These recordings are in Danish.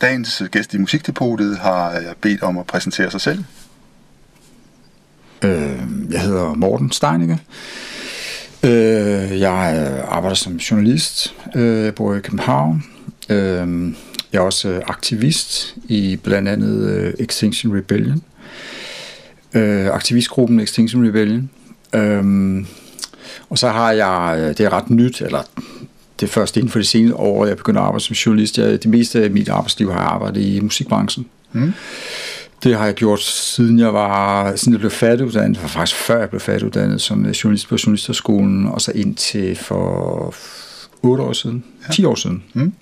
dagens gæst i Musikdepotet har øh, bedt om at præsentere sig selv. Øh, jeg hedder Morten Steinicke. Øh, jeg øh, arbejder som journalist. Øh, jeg bor i København. Øh, jeg er også øh, aktivist i blandt andet Extinction Rebellion. aktivistgruppen Extinction Rebellion. og så har jeg, det er ret nyt, eller det er først inden for de seneste år, jeg begynder at arbejde som journalist. Jeg, det meste af mit arbejdsliv har jeg arbejdet i musikbranchen. Mm. Det har jeg gjort siden jeg var, siden jeg blev færdiguddannet, det var faktisk før jeg blev færdiguddannet som journalist på Journalisterskolen, og så indtil for 8 år siden, ja. 10 år siden. Mm.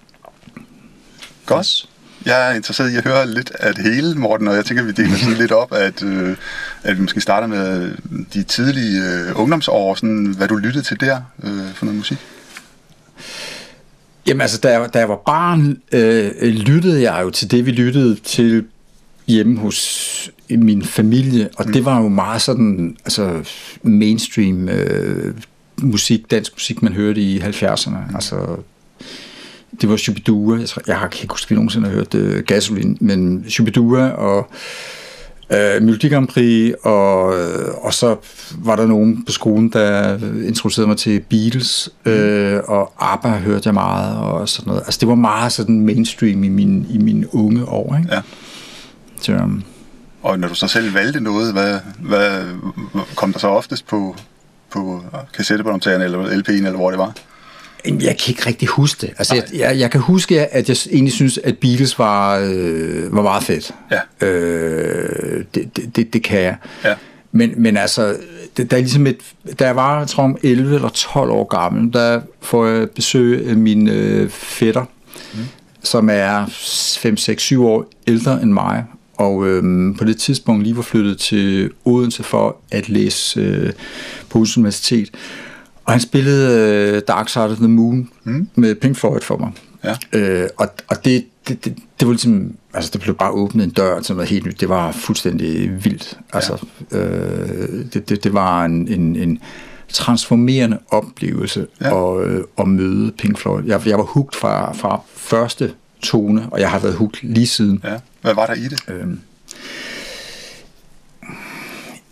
Godt. Jeg er interesseret i at høre lidt af det hele, Morten, og jeg tænker, at vi deler sådan lidt op, at, øh, at vi måske starter med de tidlige øh, ungdomsår, sådan, hvad du lyttede til der øh, for noget musik. Jamen altså, da jeg, da jeg var barn, øh, lyttede jeg jo til det, vi lyttede til hjemme hos min familie, og mm. det var jo meget sådan, altså mainstream øh, musik, dansk musik, man hørte i 70'erne. Mm. Altså, det var Shubidua, jeg, tror, jeg har ikke huske, at vi nogensinde har hørt uh, Gasoline, men Shubidua og uh, Melodi Grand Prix, og, og så var der nogen på skolen, der introducerede mig til Beatles, mm. uh, og ABBA hørte jeg meget, og sådan noget. Altså det var meget sådan mainstream i min, i mine unge år, ikke? Ja. Så, um, og når du så selv valgte noget, hvad, hvad kom der så oftest på, på kassettebåndoptageren eller LP'en, eller hvor det var? Jeg kan ikke rigtig huske det. Altså, jeg, jeg, jeg kan huske, at jeg egentlig synes, at Beatles var, øh, var meget fedt. Ja. Øh, det, det, det kan jeg. Ja. Men, men altså, det, der er ligesom et, da jeg var, jeg tror, 11 eller 12 år gammel, der får jeg besøg af min øh, fætter, mm. som er 5, 6, 7 år ældre end mig, og øhm, på det tidspunkt lige var flyttet til Odense for at læse øh, på Odense Universitet. Og han spillede øh, Dark Side of the Moon mm. med Pink Floyd for mig. Ja. Øh, og og det, det, det, det var ligesom, altså det blev bare åbnet en dør til noget helt nyt. Det var fuldstændig vildt. Altså, ja. øh, det, det, det var en, en, en transformerende oplevelse ja. at, øh, at møde Pink Floyd. Jeg, jeg var hugt fra, fra første tone, og jeg har været hugt lige siden. Ja. Hvad var der i det? Øhm,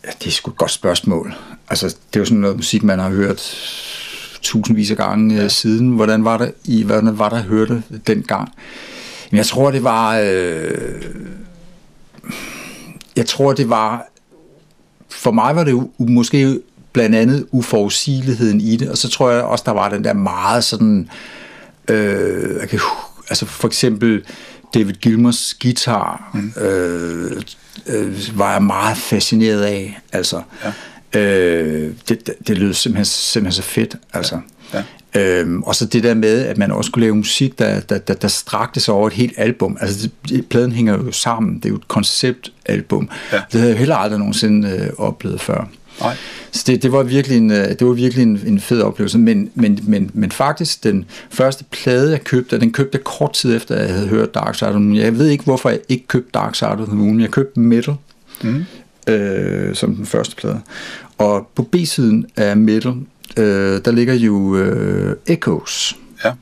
ja, det er sgu et godt spørgsmål. Altså, det er jo sådan noget musik, man har hørt tusindvis af gange ja. Øh, siden. Hvordan var det, i, hvordan var der hørte dengang? Men jeg tror, det var... Øh, jeg tror, det var... For mig var det jo måske blandt andet uforudsigeligheden i det, og så tror jeg også, der var den der meget sådan... Øh, jeg kan, altså for eksempel David Gilmers guitar mm. øh, øh, var jeg meget fascineret af. Altså, ja. øh, det, det lød simpelthen, simpelthen så fedt. Altså. Ja. Ja. Øhm, og så det der med, at man også kunne lave musik, der, der, der, der strakte sig over et helt album. Altså, det, pladen hænger jo sammen. Det er jo et konceptalbum. Ja. Det havde jeg heller aldrig nogensinde øh, oplevet før. Nej. Så det, det var virkelig en, øh, det var virkelig en, en fed oplevelse. Men, men, men, men faktisk, den første plade, jeg købte, den købte jeg kort tid efter, jeg havde hørt Dark Side of the Moon. Jeg ved ikke, hvorfor jeg ikke købte Dark Side of the Moon. Jeg købte Metal mm. øh, som den første plade. Og på B-siden af Metal, øh, der ligger jo øh, Echoes. Ja.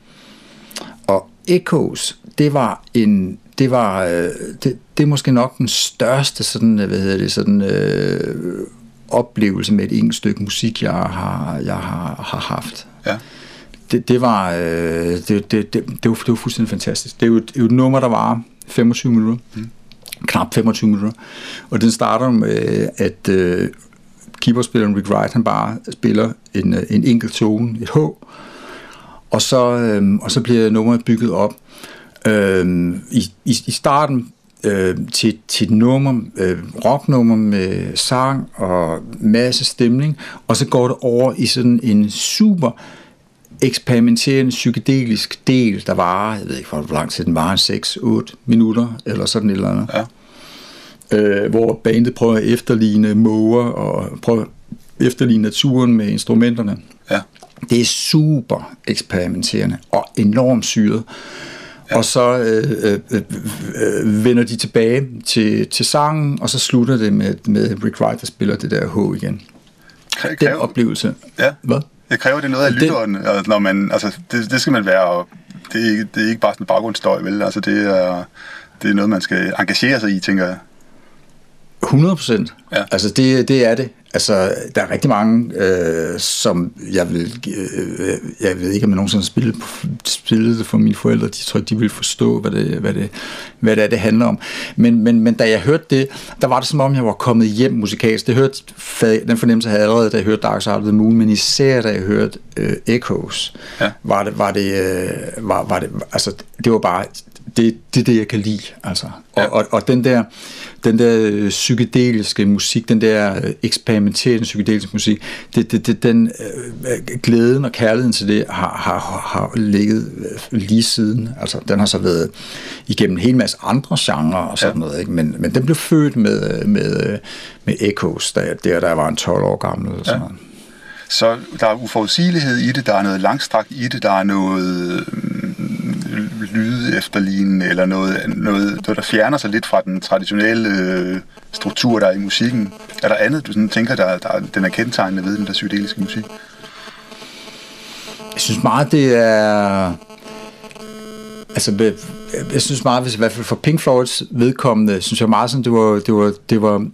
Og Echoes, det var en det var øh, det, det er måske nok den største sådan hvad hedder det sådan øh, oplevelse med et enkelt stykke musik, jeg har, jeg har, har haft. Ja. Det, det, var, øh, det, det, det, det, var, det var fuldstændig fantastisk. Det er jo et, et nummer, der var 25 minutter. Mm. Knap 25 minutter. Og den starter med, at øh, keyboardspilleren Rick Wright, han bare spiller en, øh, en enkelt tone, et H, og så, øh, og så bliver nummeret bygget op. Øh, i, i, I starten øh, til, til et nummer, øh, rocknummer med sang og masse stemning, og så går det over i sådan en super eksperimenterende psykedelisk del, der varer, jeg ved ikke, hvor lang tid den varer, 6-8 minutter, eller sådan et eller andet. Ja. Øh, hvor bandet prøver at efterligne måger, og prøver at efterligne naturen med instrumenterne. Ja. Det er super eksperimenterende, og enormt syret. Ja. Og så øh, øh, øh, vender de tilbage til, til sangen, og så slutter det med, med Rick Wright, der spiller det der H igen. Kræver, Den oplevelse. Ja. Hvad? Det kræver det noget af lytteren, det, når man, altså, det, det skal man være det, er ikke, det er ikke bare sådan en baggrundsstøj, vel? Altså, det er, det er noget, man skal engagere sig i, tænker jeg. 100 procent. Ja. Altså det, det er det. Altså, der er rigtig mange, øh, som jeg vil, øh, jeg ved ikke, om jeg nogensinde spillede, spillede det for mine forældre. De tror ikke, de ville forstå, hvad det, hvad det, hvad det er, det handler om. Men, men, men da jeg hørte det, der var det som om, jeg var kommet hjem musikalsk. Det hørte, den fornemmelse havde jeg allerede, da jeg hørte Dark Side of the Moon, men især da jeg hørte øh, Echoes, Ja. var det, var det, øh, var, var det, altså, det var bare, det, det er det, jeg kan lide, altså. Og, Ja. og, og den der, den der øh, psykedeliske musik, den der øh, eksperimenterende psykedeliske musik, det, det, det, den øh, glæden og kærligheden til det har, har, har ligget øh, lige siden. Altså, den har så været igennem en hel masse andre genrer og sådan Ja. noget, ikke? Men, men den blev født med, øh, med, øh, med Echoes, der, der, der var en 12 år gammel. Eller sådan. Ja. Så der er uforudsigelighed i det, der er noget langstrakt i det, der er noget mm, efterlignende, eller noget, noget, noget, der fjerner sig lidt fra den traditionelle øh, struktur, der er i musikken. Er der andet, du sådan tænker, der, der den er kendetegnende ved den der psykedeliske musik? Jeg synes meget, det er... Altså, jeg- synes meget, hvis i hvert fald for Pink Floyds vedkommende, synes jeg meget sådan, det var det, var, det, var,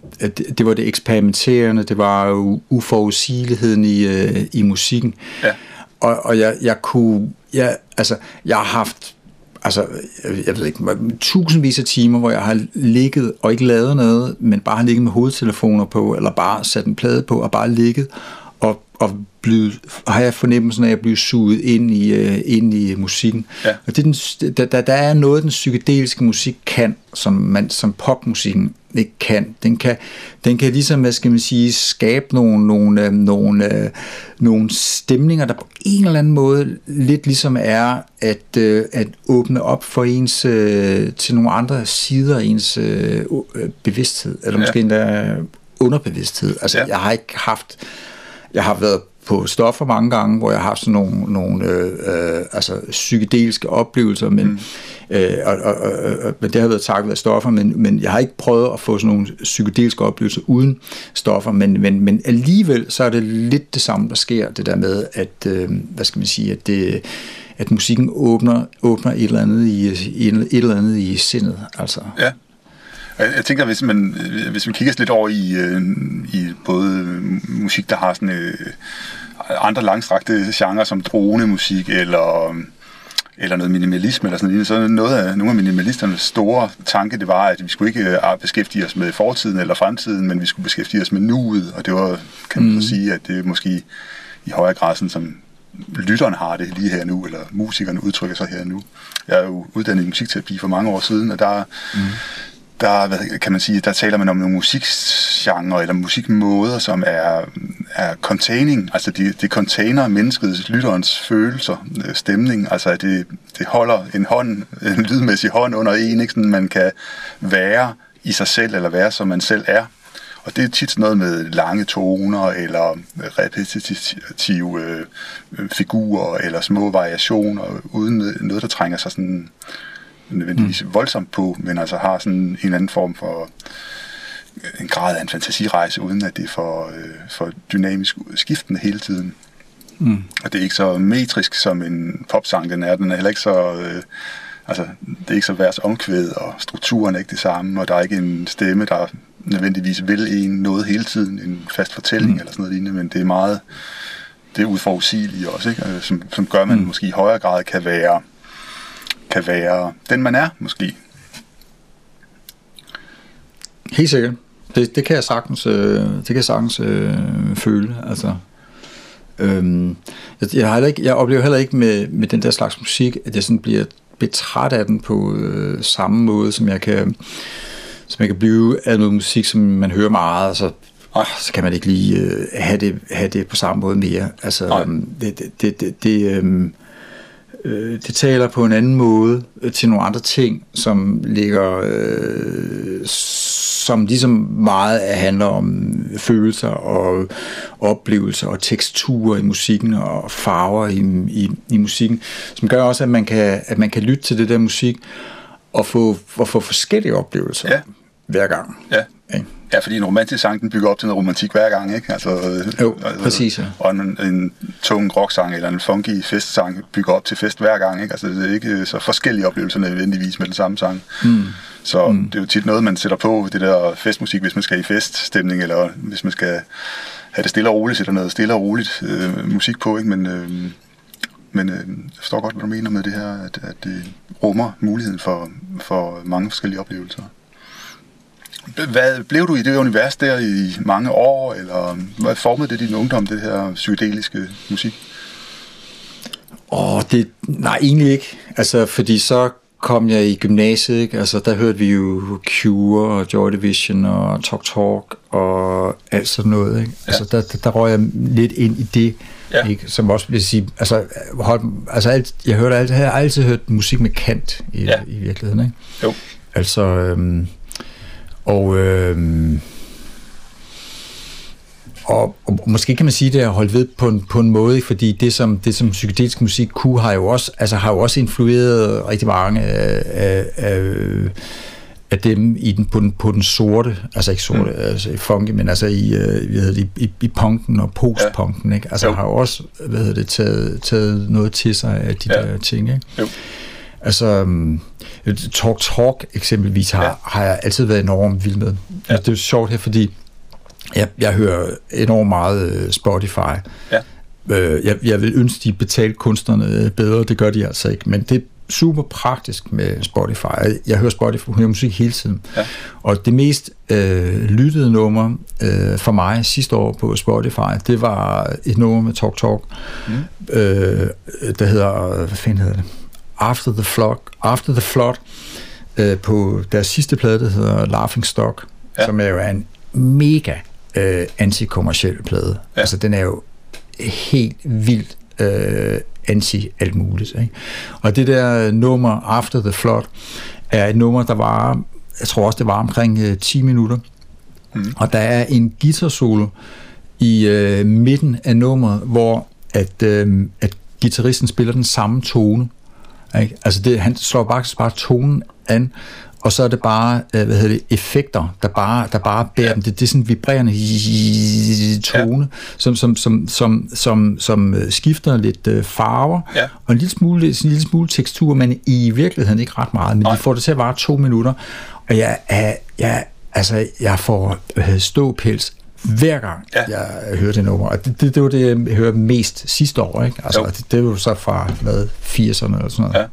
det, var det eksperimenterende, det var uforudsigeligheden i, øh, i musikken. Ja. Og, og jeg, jeg kunne... Jeg, altså, jeg har haft altså, jeg, jeg ved ikke, tusindvis af timer, hvor jeg har ligget og ikke lavet noget, men bare har ligget med hovedtelefoner på, eller bare sat en plade på, og bare ligget, og, og blevet, har jeg fornemmelsen af at blive suget ind i, øh, ind i musikken. Ja. Og det er den, der, der, der er noget, den psykedeliske musik kan, som, man, som popmusikken ikke kan. Den kan, den kan ligesom, hvad skal man sige, skabe nogle, nogle, øh, nogle, øh, nogle stemninger, der på en eller anden måde lidt ligesom er at, øh, at åbne op for ens, øh, til nogle andre sider af ens øh, bevidsthed, eller Ja. måske endda underbevidsthed. Altså, Ja. jeg har ikke haft, jeg har været på stoffer mange gange, hvor jeg har haft sådan nogle, nogle øh, øh, altså psykedeliske oplevelser, men, mm. øh, og, og, og, men det har været takket af stoffer, men, men jeg har ikke prøvet at få sådan nogle psykedeliske oplevelser uden stoffer, men, men, men alligevel så er det lidt det samme, der sker, det der med, at, øh, hvad skal man sige, at det, at musikken åbner, åbner et eller andet i, et, et eller andet i sindet, altså. Ja. Jeg, tænker, hvis man, hvis man kigger lidt over i, øh, i både musik, der har sådan øh, andre langstrakte genrer som dronemusik eller eller noget minimalisme eller sådan noget, så noget af nogle af minimalisternes store tanke, det var, at vi skulle ikke øh, beskæftige os med fortiden eller fremtiden, men vi skulle beskæftige os med nuet, og det var, kan man mm. sige, at det er måske i højere grad sådan, som lytteren har det lige her nu, eller musikerne udtrykker sig her nu. Jeg er jo uddannet i musikterapi for mange år siden, og der, mm der hvad kan man sige, der taler man om nogle musikgenre eller musikmåder, som er, er containing, altså det de container menneskets, lytterens følelser, øh, stemning, altså at det, det holder en hånd, en lydmæssig hånd under en, ikke? Sådan, man kan være i sig selv, eller være som man selv er. Og det er tit noget med lange toner, eller repetitive øh, figurer, eller små variationer, uden noget, der trænger sig sådan nødvendigvis mm. voldsomt på, men altså har sådan en eller anden form for en grad af en fantasirejse, uden at det er for, øh, for dynamisk skiftende hele tiden. Mm. Og det er ikke så metrisk som en popsang, den er. Den er heller ikke så... Øh, altså, det er ikke så vers omkvæd, og strukturen er ikke det samme, og der er ikke en stemme, der nødvendigvis vil en noget hele tiden, en fast fortælling mm. eller sådan noget lignende, men det er meget det er udforudsigelige også, ikke? Altså, som, som gør, at man mm. måske i højere grad kan være kan være den, man er, måske. Helt sikkert. Det, det kan jeg sagtens, øh, det kan jeg sagtens øh, føle. Altså, øhm, jeg, jeg, har heller ikke, jeg oplever heller ikke med, med den der slags musik, at jeg sådan bliver betræt af den på øh, samme måde, som jeg kan som jeg kan blive af noget musik, som man hører meget, og så, øh, så kan man ikke lige øh, have, det, have det på samme måde mere. Altså, øhm, det, det, det, det, øhm, øh, det taler på en anden måde øh, til nogle andre ting, som ligger, øh, som ligesom meget handler om følelser og oplevelser og teksturer i musikken og farver i, i, i musikken, som gør også, at man kan, at man kan lytte til det der musik og få, og få forskellige oplevelser Ja. hver gang. Ja, Ikke? Ja, fordi en romantisk sang, den bygger op til noget romantik hver gang, ikke? Altså, jo, altså, præcis, ja. Og en, en tung rocksang eller en funky festsang bygger op til fest hver gang, ikke? Altså, det er ikke så forskellige oplevelser nødvendigvis med den samme sang. Mm. Så mm. det er jo tit noget, man sætter på, det der festmusik, hvis man skal i feststemning, eller hvis man skal have det stille og roligt, sætter noget stille og roligt øh, musik på, ikke? Men, øh, men øh, jeg forstår godt, hvad du mener med det her, at, at det rummer muligheden for, for mange forskellige oplevelser. Hvad, blev du i det univers der i mange år, eller hvad formede det din ungdom, det her psykedeliske musik? Åh, oh, det, nej, egentlig ikke. Altså, fordi så kom jeg i gymnasiet, ikke? Altså, der hørte vi jo Cure og Joy Division og Talk Talk og alt sådan noget, ikke? Ja. Altså, der, der, røg jeg lidt ind i det, ja. ikke? Som også vil sige, altså, hold, altså alt, jeg hørte alt, jeg har altid hørt musik med kant i, ja. i virkeligheden, ikke? Jo. Altså, øhm, og, øhm, og, og måske kan man sige, at det har holdt ved på en, på en måde, fordi det som, det som psykedelisk musik kunne, har jo også, altså, har jo også influeret rigtig mange af, af, af, dem i den, på, den, på den sorte, altså ikke sorte, mm. altså i funky, men altså i, øh, hvad hedder det, i, i punken og postpunken, ikke? Altså jo. har jo også, hvad hedder det, taget, taget noget til sig af de ja. der ting, ikke? Jo. Altså, um, Talk Talk eksempelvis har, ja. har jeg altid været enormt vild med. Ja. Det er jo sjovt her, fordi jeg, jeg hører enormt meget øh, Spotify. Ja. Øh, jeg, jeg vil ønske, de betalte kunstnerne bedre, det gør de altså ikke, men det er super praktisk med Spotify. Jeg hører Spotify, jeg hører musik hele tiden. Ja. Og det mest øh, lyttede nummer øh, for mig sidste år på Spotify, det var et nummer med Talk Talk, mm. øh, der hedder, hvad fanden hedder det? After the Flood, After the Flood øh, på deres sidste plade, der hedder Laughing Stock, ja. som er jo en mega øh, antikommersiel plade. Ja. Altså, den er jo helt vildt øh, anti alt muligt. Ikke? Og det der nummer, After the Flood, er et nummer, der var, jeg tror også, det var omkring øh, 10 minutter. Mm. Og der er en guitar solo i øh, midten af nummeret, hvor at, øh, at gitarristen spiller den samme tone. Ikke? Altså det, han slår bare, bare tonen an, og så er det bare, øh, hvad hedder det, effekter, der bare, der bare bærer ja. dem. Det, det er sådan en vibrerende tone, ja. som, som, som, som, som, som øh, skifter lidt øh, farver, ja. og en lille, smule, en lille smule tekstur, men i virkeligheden ikke ret meget, men Nej. de får det til at vare to minutter, og jeg, jeg, jeg, altså, jeg får ståpels hver gang, ja. jeg hører det nummer. Og det, det, det var det, jeg hørte mest sidste år. Ikke? Altså, det, det var jo så fra hvad, 80'erne eller sådan noget. Ja.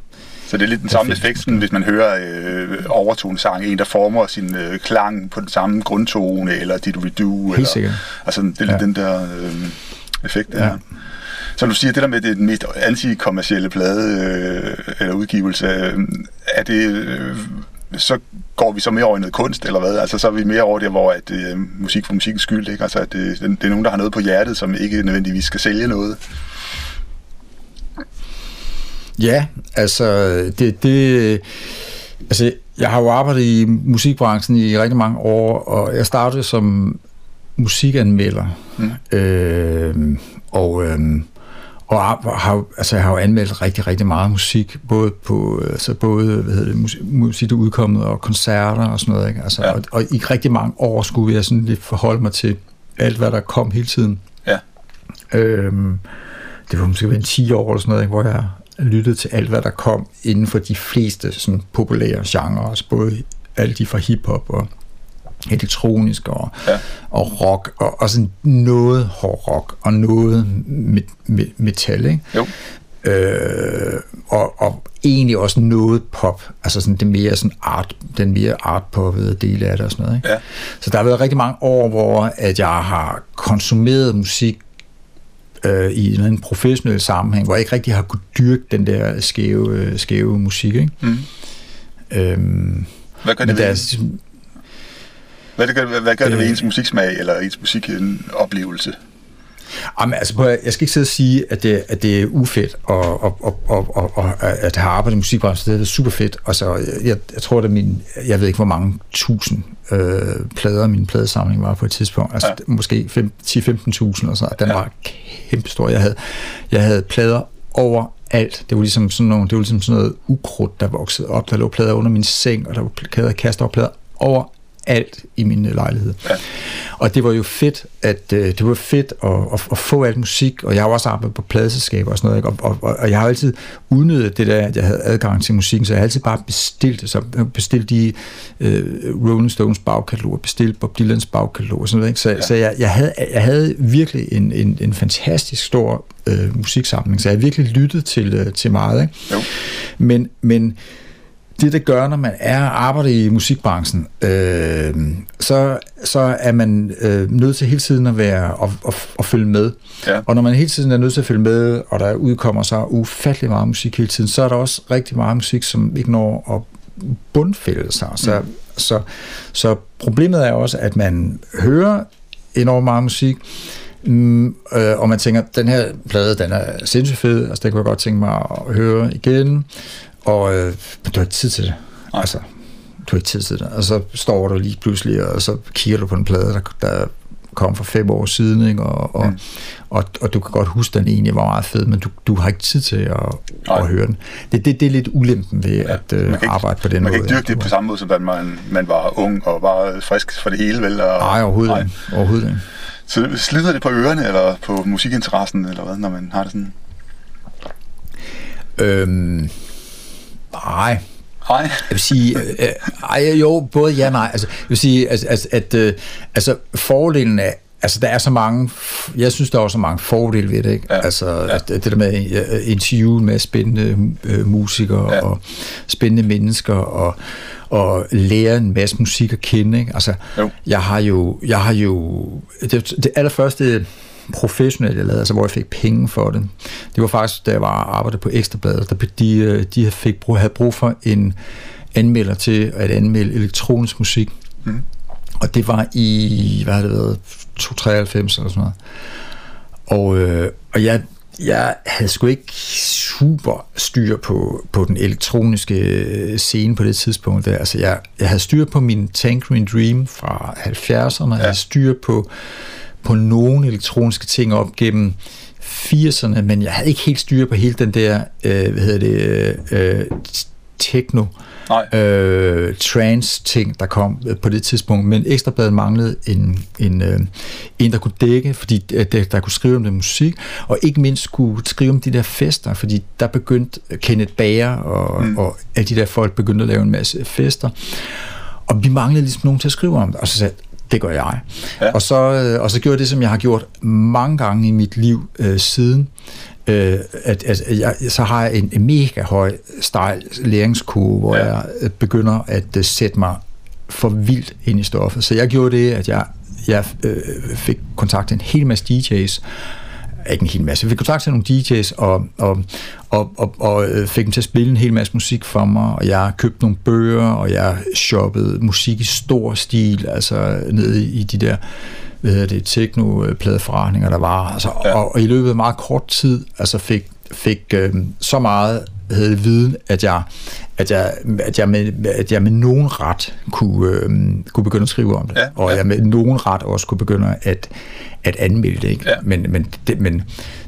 Så det er lidt den samme effekt, sådan, hvis man hører øh, overtonesang, en der former sin øh, klang på den samme grundtone, eller dit redo. Helt eller, sikkert. Altså, det er lidt ja. den der øh, effekt. Ja. Så du siger, det der med det mest antikommercielle plade øh, eller udgivelse, øh, er det... Øh, så går vi så mere over i noget kunst, eller hvad? Altså, så er vi mere over det, hvor at, øh, musik for musikkens skyld, ikke? Altså, at det, det er nogen, der har noget på hjertet, som ikke nødvendigvis skal sælge noget. Ja, altså, det, det, altså, jeg har jo arbejdet i musikbranchen i rigtig mange år, og jeg startede som musikanmelder. Mm. Øh, og øh, og har, altså, jeg har jo anmeldt rigtig, rigtig meget musik, både på altså både hvad hedder det, musik, musik, der udkommet, og koncerter og sådan noget. Ikke? Altså, ja. og, og, i rigtig mange år skulle jeg sådan lidt forholde mig til alt, hvad der kom hele tiden. Ja. Øhm, det var måske en 10 år eller sådan noget, ikke? hvor jeg lyttede til alt, hvad der kom inden for de fleste sådan, populære genrer, altså både alle de fra hiphop og elektronisk og, ja. og rock, og, og sådan noget hård rock, og noget med, med, metal, ikke? Jo. Øh, og, og egentlig også noget pop, altså sådan det mere sådan art, den mere artpoppede del af det og sådan noget. Ikke? Ja. Så der har været rigtig mange år, hvor at jeg har konsumeret musik øh, i en professionel sammenhæng, hvor jeg ikke rigtig har kunnet dyrke den der skæve, skæve musik. Ikke? Mm. Øhm, Hvad gør det deres, hvad, det gør, hvad gør det ved øh, ens musiksmag eller ens musikoplevelse? Jamen, altså, jeg skal ikke sidde og sige, at det, at det er ufedt, og, og, og, og, og, at have arbejdet i musikbranchen, det er super fedt. Altså, jeg, jeg tror, at min, jeg ved ikke, hvor mange tusind øh, plader min pladesamling var på et tidspunkt. Altså, ja. måske 10-15.000 og så. Den ja. var kæmpestor. Jeg havde, jeg havde plader over alt. Det var ligesom sådan, nogle, det var ligesom sådan noget ukrudt, der voksede op. Der lå plader under min seng, og der var plader, kastet op plader over alt i min øh, lejlighed. Ja. Og det var jo fedt, at øh, det var fedt at, at, at få alt musik, og jeg har også arbejdet på pladeselskaber og sådan noget, ikke? Og, og, og, og jeg har altid udnyttet det der, at jeg havde adgang til musikken, så jeg har altid bare bestilt, så bestilt de øh, Rolling Stones bagkatalog, bestilt Bob Dylans bagkatalog og sådan noget, ikke? Så, ja. så jeg, jeg, havde, jeg havde virkelig en, en, en fantastisk stor øh, musiksamling, så jeg har virkelig lyttet til, øh, til meget, ikke? Jo. Men, men det, det gør, når man er arbejder i musikbranchen, øh, så, så er man øh, nødt til hele tiden at være og, og, og følge med. Ja. Og når man hele tiden er nødt til at følge med, og der udkommer så ufattelig meget musik hele tiden, så er der også rigtig meget musik, som ikke når at bundfælde sig. Så, mm. så, så problemet er også, at man hører enormt meget musik, Mm, øh, og man tænker, den her plade, den er sindssygt fed, altså det kunne jeg godt tænke mig at høre igen, og øh, du har ikke tid til det. Nej. Altså, du har ikke tid til det. Og så står du lige pludselig, og så kigger du på en plade, der, der kom for fem år siden, ikke? Og, og, mm. og, og du kan godt huske, den egentlig var meget fed, men du, du har ikke tid til at, at høre den. Det, det, det er lidt ulempen ved ja. at uh, arbejde på den måde. Man kan ikke dyrke det på samme måde, som da man, man var ung og var frisk for det hele, vel? Og, nej, overhovedet nej. ikke. Overhovedet ikke. Så slider det på ørerne, eller på musikinteressen, eller hvad, når man har det sådan? Øhm, nej. Nej. Jeg vil sige, øh, øh, ej, jo, både ja og nej. Altså, jeg vil sige, altså, altså, at øh, altså, fordelen af, Altså, der er så mange, jeg synes, der er også så mange fordele ved det, ikke? Ja. Altså, ja. At, det der med uh, interview med spændende uh, musikere ja. og spændende mennesker og, og lære en masse musik at kende, ikke? Altså, jo. jeg har jo, jeg har jo, det, det allerførste professionelt, jeg lavede, altså hvor jeg fik penge for det. Det var faktisk, da jeg var arbejdet på Ekstrabladet, der de, øh, de fik, havde brug for en anmelder til at anmelde elektronisk musik. Mm. Og det var i, hvad har det været, 293 eller sådan noget. Og, øh, og jeg, jeg havde sgu ikke super styr på, på den elektroniske øh, scene på det tidspunkt. Der. Altså jeg, jeg havde styr på min Tangerine Dream fra 70'erne, ja. jeg havde styr på på nogle elektroniske ting op gennem 80'erne, men jeg havde ikke helt styr på hele den der, øh, hvad hedder det, øh, techno, øh, trance-ting, der kom øh, på det tidspunkt. Men Ekstrabladet manglede en, en, øh, en der kunne dække, fordi øh, der, der kunne skrive om den musik, og ikke mindst kunne skrive om de der fester, fordi der begyndte Kenneth Bager og, mm. og alle de der folk begyndte at lave en masse fester. Og vi manglede ligesom nogen til at skrive om det. Og så sagde det gør jeg. Ja. Og, så, øh, og så gjorde jeg det, som jeg har gjort mange gange i mit liv øh, siden. Øh, at, at jeg, så har jeg en, mega høj stejl læringskurve, hvor ja. jeg øh, begynder at uh, sætte mig for vildt ind i stoffet. Så jeg gjorde det, at jeg, jeg øh, fik kontakt til en hel masse DJ's, ikke en hel masse. Jeg fik kontakt til nogle DJ's og, og, og, og, og øh, fik dem til at spille en hel masse musik for mig, og jeg købte nogle bøger, og jeg shoppede musik i stor stil, altså nede i de der hvad hedder det, techno-pladeforretninger, der var. Altså, ja. og, og i løbet af meget kort tid altså fik, fik øh, så meget havde viden, at jeg, at jeg, at jeg, med, at jeg med nogen ret kunne, øh, kunne begynde at skrive om det. Ja, og ja. jeg med nogen ret også kunne begynde at, at anmelde det. Ikke? Ja. Men, men, det, men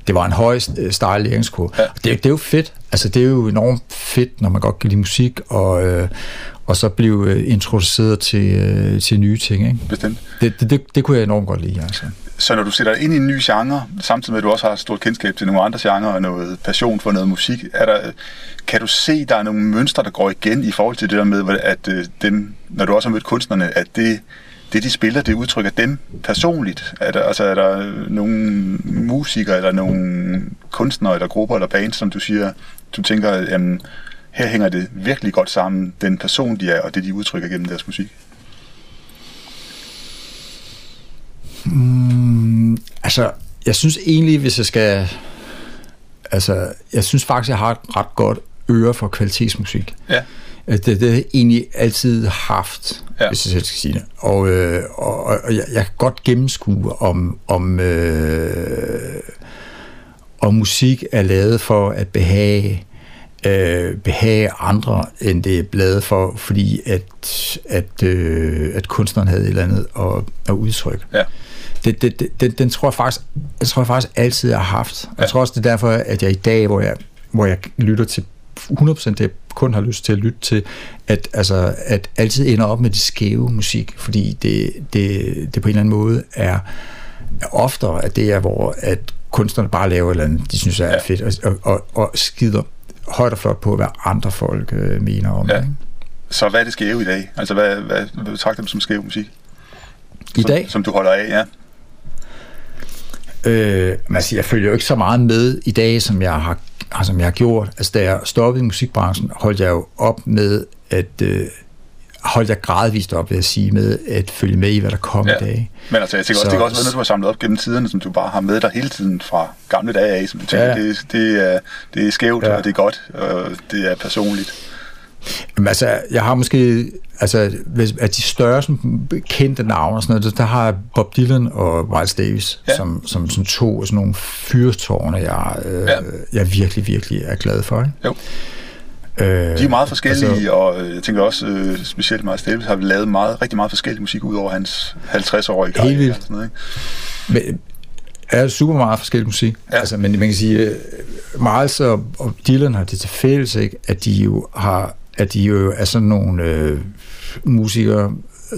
det var en høj øh, stejl læringskurve. Ja. Det, det er jo fedt. Altså, det er jo enormt fedt, når man godt kan lide musik, og, øh, og så blive øh, introduceret til, øh, til nye ting. Ikke? Bestemt. Det, det, det, det kunne jeg enormt godt lide. Altså. Så når du sætter ind i en ny genre, samtidig med at du også har stort kendskab til nogle andre genrer og noget passion for noget musik, er der, kan du se, der er nogle mønstre, der går igen i forhold til det der med, at dem, når du også har mødt kunstnerne, at det, det de spiller, det udtrykker dem personligt? Er der, altså, er der nogle musikere, eller nogle kunstnere, eller grupper, eller bands, som du siger, du tænker, jamen, her hænger det virkelig godt sammen, den person, de er, og det, de udtrykker gennem deres musik? Mm, altså, jeg synes egentlig, hvis jeg skal... Altså, jeg synes faktisk, jeg har et ret godt øre for kvalitetsmusik. Ja. Det, det har jeg egentlig altid haft, ja. hvis jeg selv skal sige det. Og, øh, og, og jeg, jeg kan godt gennemskue, om, om, øh, om musik er lavet for at behage øh, behage andre, end det er lavet for, fordi at, at, øh, at kunstneren havde et eller andet at, at udtrykke. Ja. Det, det, det, den, den tror jeg faktisk, jeg tror jeg faktisk altid, jeg har haft. Ja. Jeg tror også, det er derfor, at jeg i dag, hvor jeg, hvor jeg lytter til 100% det, jeg kun har lyst til at lytte til, at, altså, at altid ender op med det skæve musik, fordi det, det, det på en eller anden måde er, er oftere, at det er, hvor at kunstnerne bare laver et eller andet, de synes er ja. fedt, og, og, og skider højt og flot på, hvad andre folk øh, mener om ja. det. Ikke? Så hvad er det skæve i dag? Altså, hvad, hvad, hvad betragter du som skæv musik? I dag? Som, som du holder af, ja. Øh, altså, jeg følger jo ikke så meget med i dag, som jeg har, som jeg har gjort. Altså, da jeg stoppede i musikbranchen, holdt jeg jo op med at... Øh, holdt jeg gradvist op, vil jeg sige, med at følge med i, hvad der kom ja. i dag. Men altså, jeg tænker så, også, det kan også være noget, du har samlet op gennem tiderne, som du bare har med dig hele tiden fra gamle dage af, som du tænker, ja. det, det, er, det er skævt, ja. og det er godt, og det er personligt. Jamen, altså, jeg har måske, altså, hvis, af de større sådan, kendte navne og sådan noget, der har Bob Dylan og Miles Davis, ja. som, som sådan to sådan nogle fyrtårne, jeg, øh, ja. jeg virkelig, virkelig er glad for. Ikke? Jo. Øh, de er meget forskellige, altså, og øh, jeg tænker også, øh, specielt Miles Davis har lavet meget, rigtig meget forskellig musik ud over hans 50-årige karriere. Helt vildt. Sådan noget, ikke? Men, er super meget forskellig musik. Ja. Altså, men man kan sige, Miles og, og Dylan har det til fælles, ikke? at de jo har at de jo er sådan nogle øh, musikere,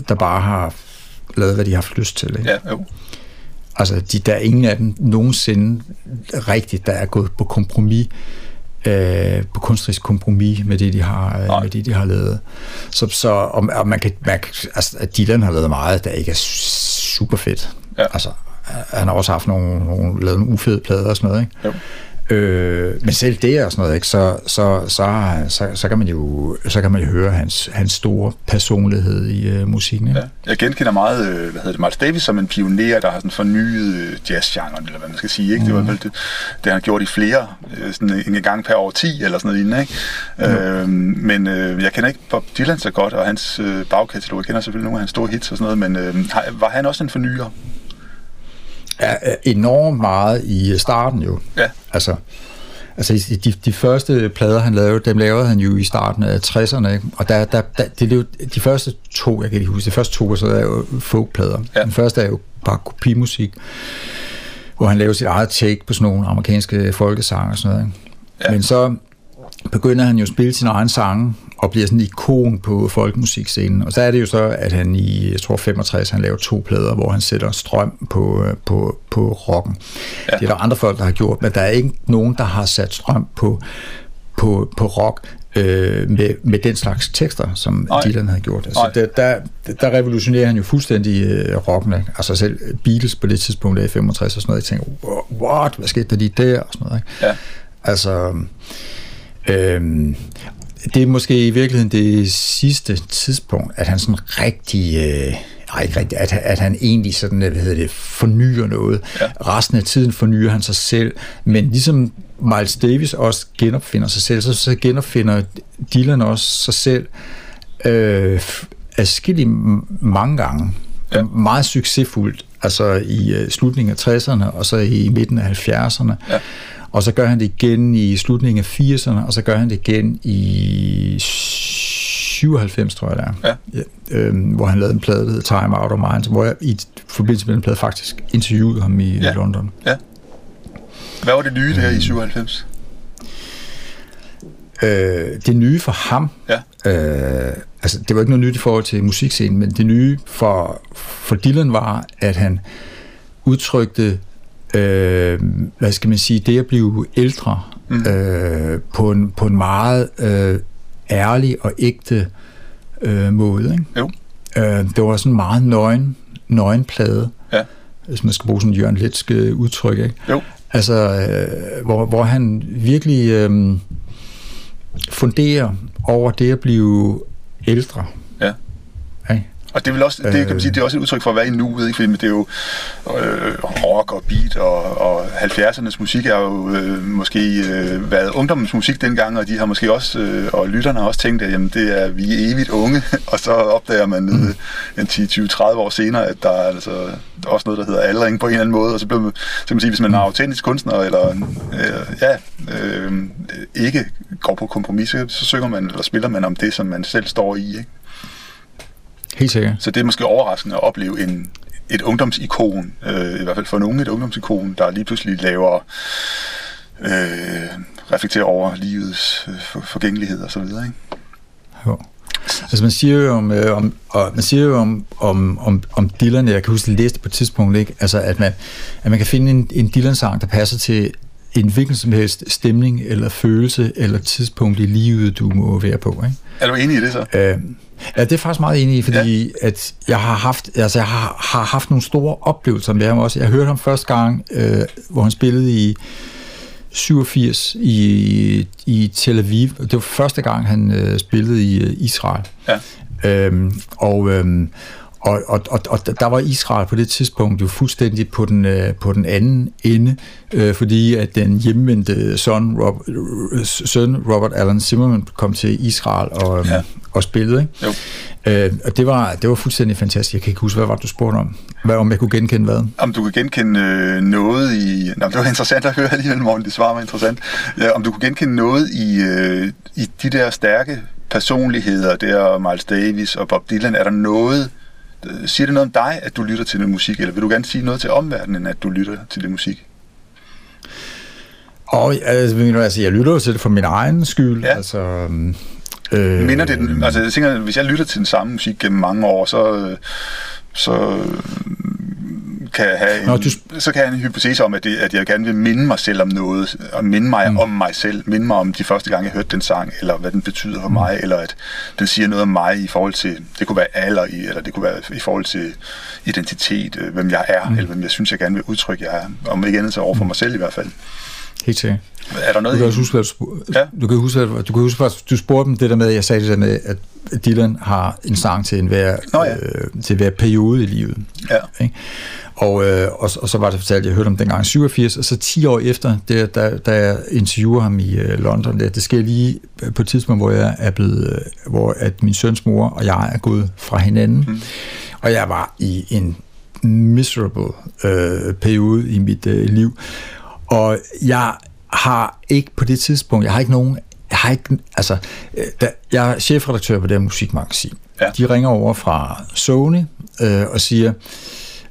der bare har lavet, hvad de har haft lyst til. Ikke? Ja, jo. Altså, de, der er ingen af dem nogensinde rigtigt, der er gået på kompromis, øh, på kunstnerisk kompromis med det, de har, øh, med det, de har lavet. Så, så og, og man kan, man, altså, at Dylan har lavet meget, der ikke er super fedt. Ja. Altså, han har også haft nogle, nogle, lavet nogle ufede plader og sådan noget, ikke? Jo. Øh, men selv det og sådan noget, ikke, så, så, så, så, så, kan man jo, så kan man jo høre hans, hans store personlighed i øh, musikken. Ikke? Ja. Jeg genkender meget, øh, hvad hedder det, Miles Davis som en pioner, der har sådan fornyet øh, jazzgenren, eller hvad man skal sige. Ikke? Mm. Det var mhm. vel det, det, han har gjort i flere, øh, sådan en gang per år 10 eller sådan noget lignende. Ikke? Mm. Øh, men øh, jeg kender ikke Bob Dylan så godt, og hans øh, bagkatalog. Jeg kender selvfølgelig nogle af hans store hits og sådan noget, men øh, var han også en fornyer? Er enormt meget i starten jo. Ja. Altså, altså de, de første plader, han lavede, dem lavede han jo i starten af 60'erne, ikke? og der, der, der, det er jo de første to, jeg kan ikke huske, de første to så er jo folkplader. Ja. Den første er jo bare kopimusik, hvor han lavede sit eget take på sådan nogle amerikanske folkesange og sådan noget. Ikke? Ja. Men så begynder han jo at spille sin egen sange, og bliver sådan en ikon på folkemusikscenen. Og så er det jo så, at han i, jeg tror 65, han laver to plader, hvor han sætter strøm på, øh, på, på rocken. Ja. Det er der andre folk, der har gjort, men der er ikke nogen, der har sat strøm på, på, på rock øh, med, med den slags tekster, som Nej. Dylan havde gjort. Altså, der, der, der revolutionerer han jo fuldstændig øh, rocken. Altså selv Beatles på det tidspunkt af 65 og sådan noget. Jeg tænker, what, hvad skete der lige der? Og sådan noget, ikke? Ja. Altså, Øhm, det er måske i virkeligheden det sidste tidspunkt, at han sådan rigtig... Øh, nej, ikke rigtigt, at, at han egentlig sådan, hvad hedder det, fornyer noget. Ja. Resten af tiden fornyer han sig selv, men ligesom Miles Davis også genopfinder sig selv, så, så genopfinder Dylan også sig selv øh, adskillige mange gange. Ja. Meget succesfuldt, altså i øh, slutningen af 60'erne, og så i midten af 70'erne. Ja. Og så gør han det igen i slutningen af 80'erne, og så gør han det igen i 97, tror jeg det er. Ja. Ja, øhm, hvor han lavede en plade, der hedder Time Out of Mind, hvor jeg i forbindelse med den plade faktisk interviewede ham i ja. London. Ja. Hvad var det nye der øhm, i 97? Øh, det nye for ham, ja. øh, altså det var ikke noget nyt i forhold til musikscenen, men det nye for, for Dylan var, at han udtrykte øh, hvad skal man sige, det at blive ældre mm. øh, på, en, på en meget øh, ærlig og ægte øh, måde. Ikke? Jo. Øh, det var sådan en meget nøgen, nøgenplade, ja. hvis man skal bruge sådan en Jørgen Letsk udtryk. Ikke? Jo. Altså, øh, hvor, hvor han virkelig øh, funderer over det at blive ældre. Og det, er vel også, det, kan man sige, det er også et udtryk for at være i nuet, ikke? fordi det er jo øh, rock og beat, og, og 70'ernes musik er jo øh, måske øh, været ungdommens musik dengang, og de har måske også, øh, og lytterne har også tænkt, at jamen, det er, vi er evigt unge, og så opdager man mm. en 10-20-30 år senere, at der er altså også noget, der hedder aldring på en eller anden måde, og så bliver man, så kan man sige, hvis man er autentisk kunstner, eller øh, ja, øh, ikke går på kompromis, så, så synger man, eller spiller man om det, som man selv står i, ikke? Helt sikkert. Så det er måske overraskende at opleve en, et ungdomsikon, øh, i hvert fald for nogen et ungdomsikon, der lige pludselig laver øh, reflektere over livets øh, forgængelighed og så videre, ikke? Jo. Altså man siger jo om, øh, om, og man siger jo om, om, om, om Dylan, jeg kan huske, at læste på et tidspunkt, ikke? Altså, at, man, at man kan finde en, en Dylan-sang, der passer til en hvilken som helst stemning, eller følelse, eller tidspunkt i livet, du må være på. Ikke? Er du enig i det så? Øh, ja, det er faktisk meget enig i, fordi ja. at jeg har haft, altså jeg har, har haft nogle store oplevelser med ham også. Jeg hørte ham første gang, øh, hvor han spillede i 87 i, i Tel Aviv. Det var første gang, han øh, spillede i øh, Israel. Ja. Øhm, og, øhm, og, og, og, og der var Israel på det tidspunkt jo fuldstændig på den, øh, på den anden ende, øh, fordi at den hjemvendte søn, Rob, søn Robert Allen Zimmerman kom til Israel og, øhm, ja. og spillede. Ikke? Jo. Øh, og det var, det var fuldstændig fantastisk. Jeg kan ikke huske, hvad var det, du spurgte om? Hvad, om jeg kunne genkende hvad? Om du kunne genkende øh, noget i... Nå, det var interessant at høre alligevel, morgen. Det svar var interessant. Ja, om du kunne genkende noget i, øh, i de der stærke personligheder, der Miles Davis og Bob Dylan. Er der noget... Øh, siger det noget om dig, at du lytter til den musik, eller vil du gerne sige noget til omverdenen, at du lytter til den musik? Og altså, altså, jeg lytter jo til det for min egen skyld. Ja. Altså, Øh, Minder det, den, altså jeg tænker, hvis jeg lytter til den samme musik gennem mange år, så, så kan have en, Nå, du... så kan jeg have en hypotese om, at, det, at jeg gerne vil minde mig selv om noget, og minde mig mm. om mig selv, minde mig om de første gange, jeg hørte den sang, eller hvad den betyder for mm. mig, eller at den siger noget om mig i forhold til, det kunne være alder i, eller det kunne være i forhold til identitet, øh, hvem jeg er, mm. eller hvem jeg synes, jeg gerne vil udtrykke, jeg er, om ikke andet så over for mm. mig selv i hvert fald. Helt sikkert. Er der noget du kan også huske, at du, ja. du kan huske, at du kan huske, at du spurgte dem det der med, at jeg sagde det der med, at Dylan har en sang til enhver, Nå, ja. øh, til hver periode i livet. Ja. Ikke? Og, øh, og, og så var det fortalt, jeg hørte om dengang 87, og så 10 år efter, det, da, da jeg interviewer ham i øh, London, det, det sker lige på et tidspunkt, hvor jeg er blevet, øh, hvor at min søns mor og jeg er gået fra hinanden, mm. og jeg var i en miserable øh, periode i mit øh, liv, og jeg har ikke på det tidspunkt, jeg har ikke nogen, jeg har ikke, altså, øh, da, jeg er chefredaktør på det her musikmagasin. Ja. De ringer over fra Sony øh, og siger,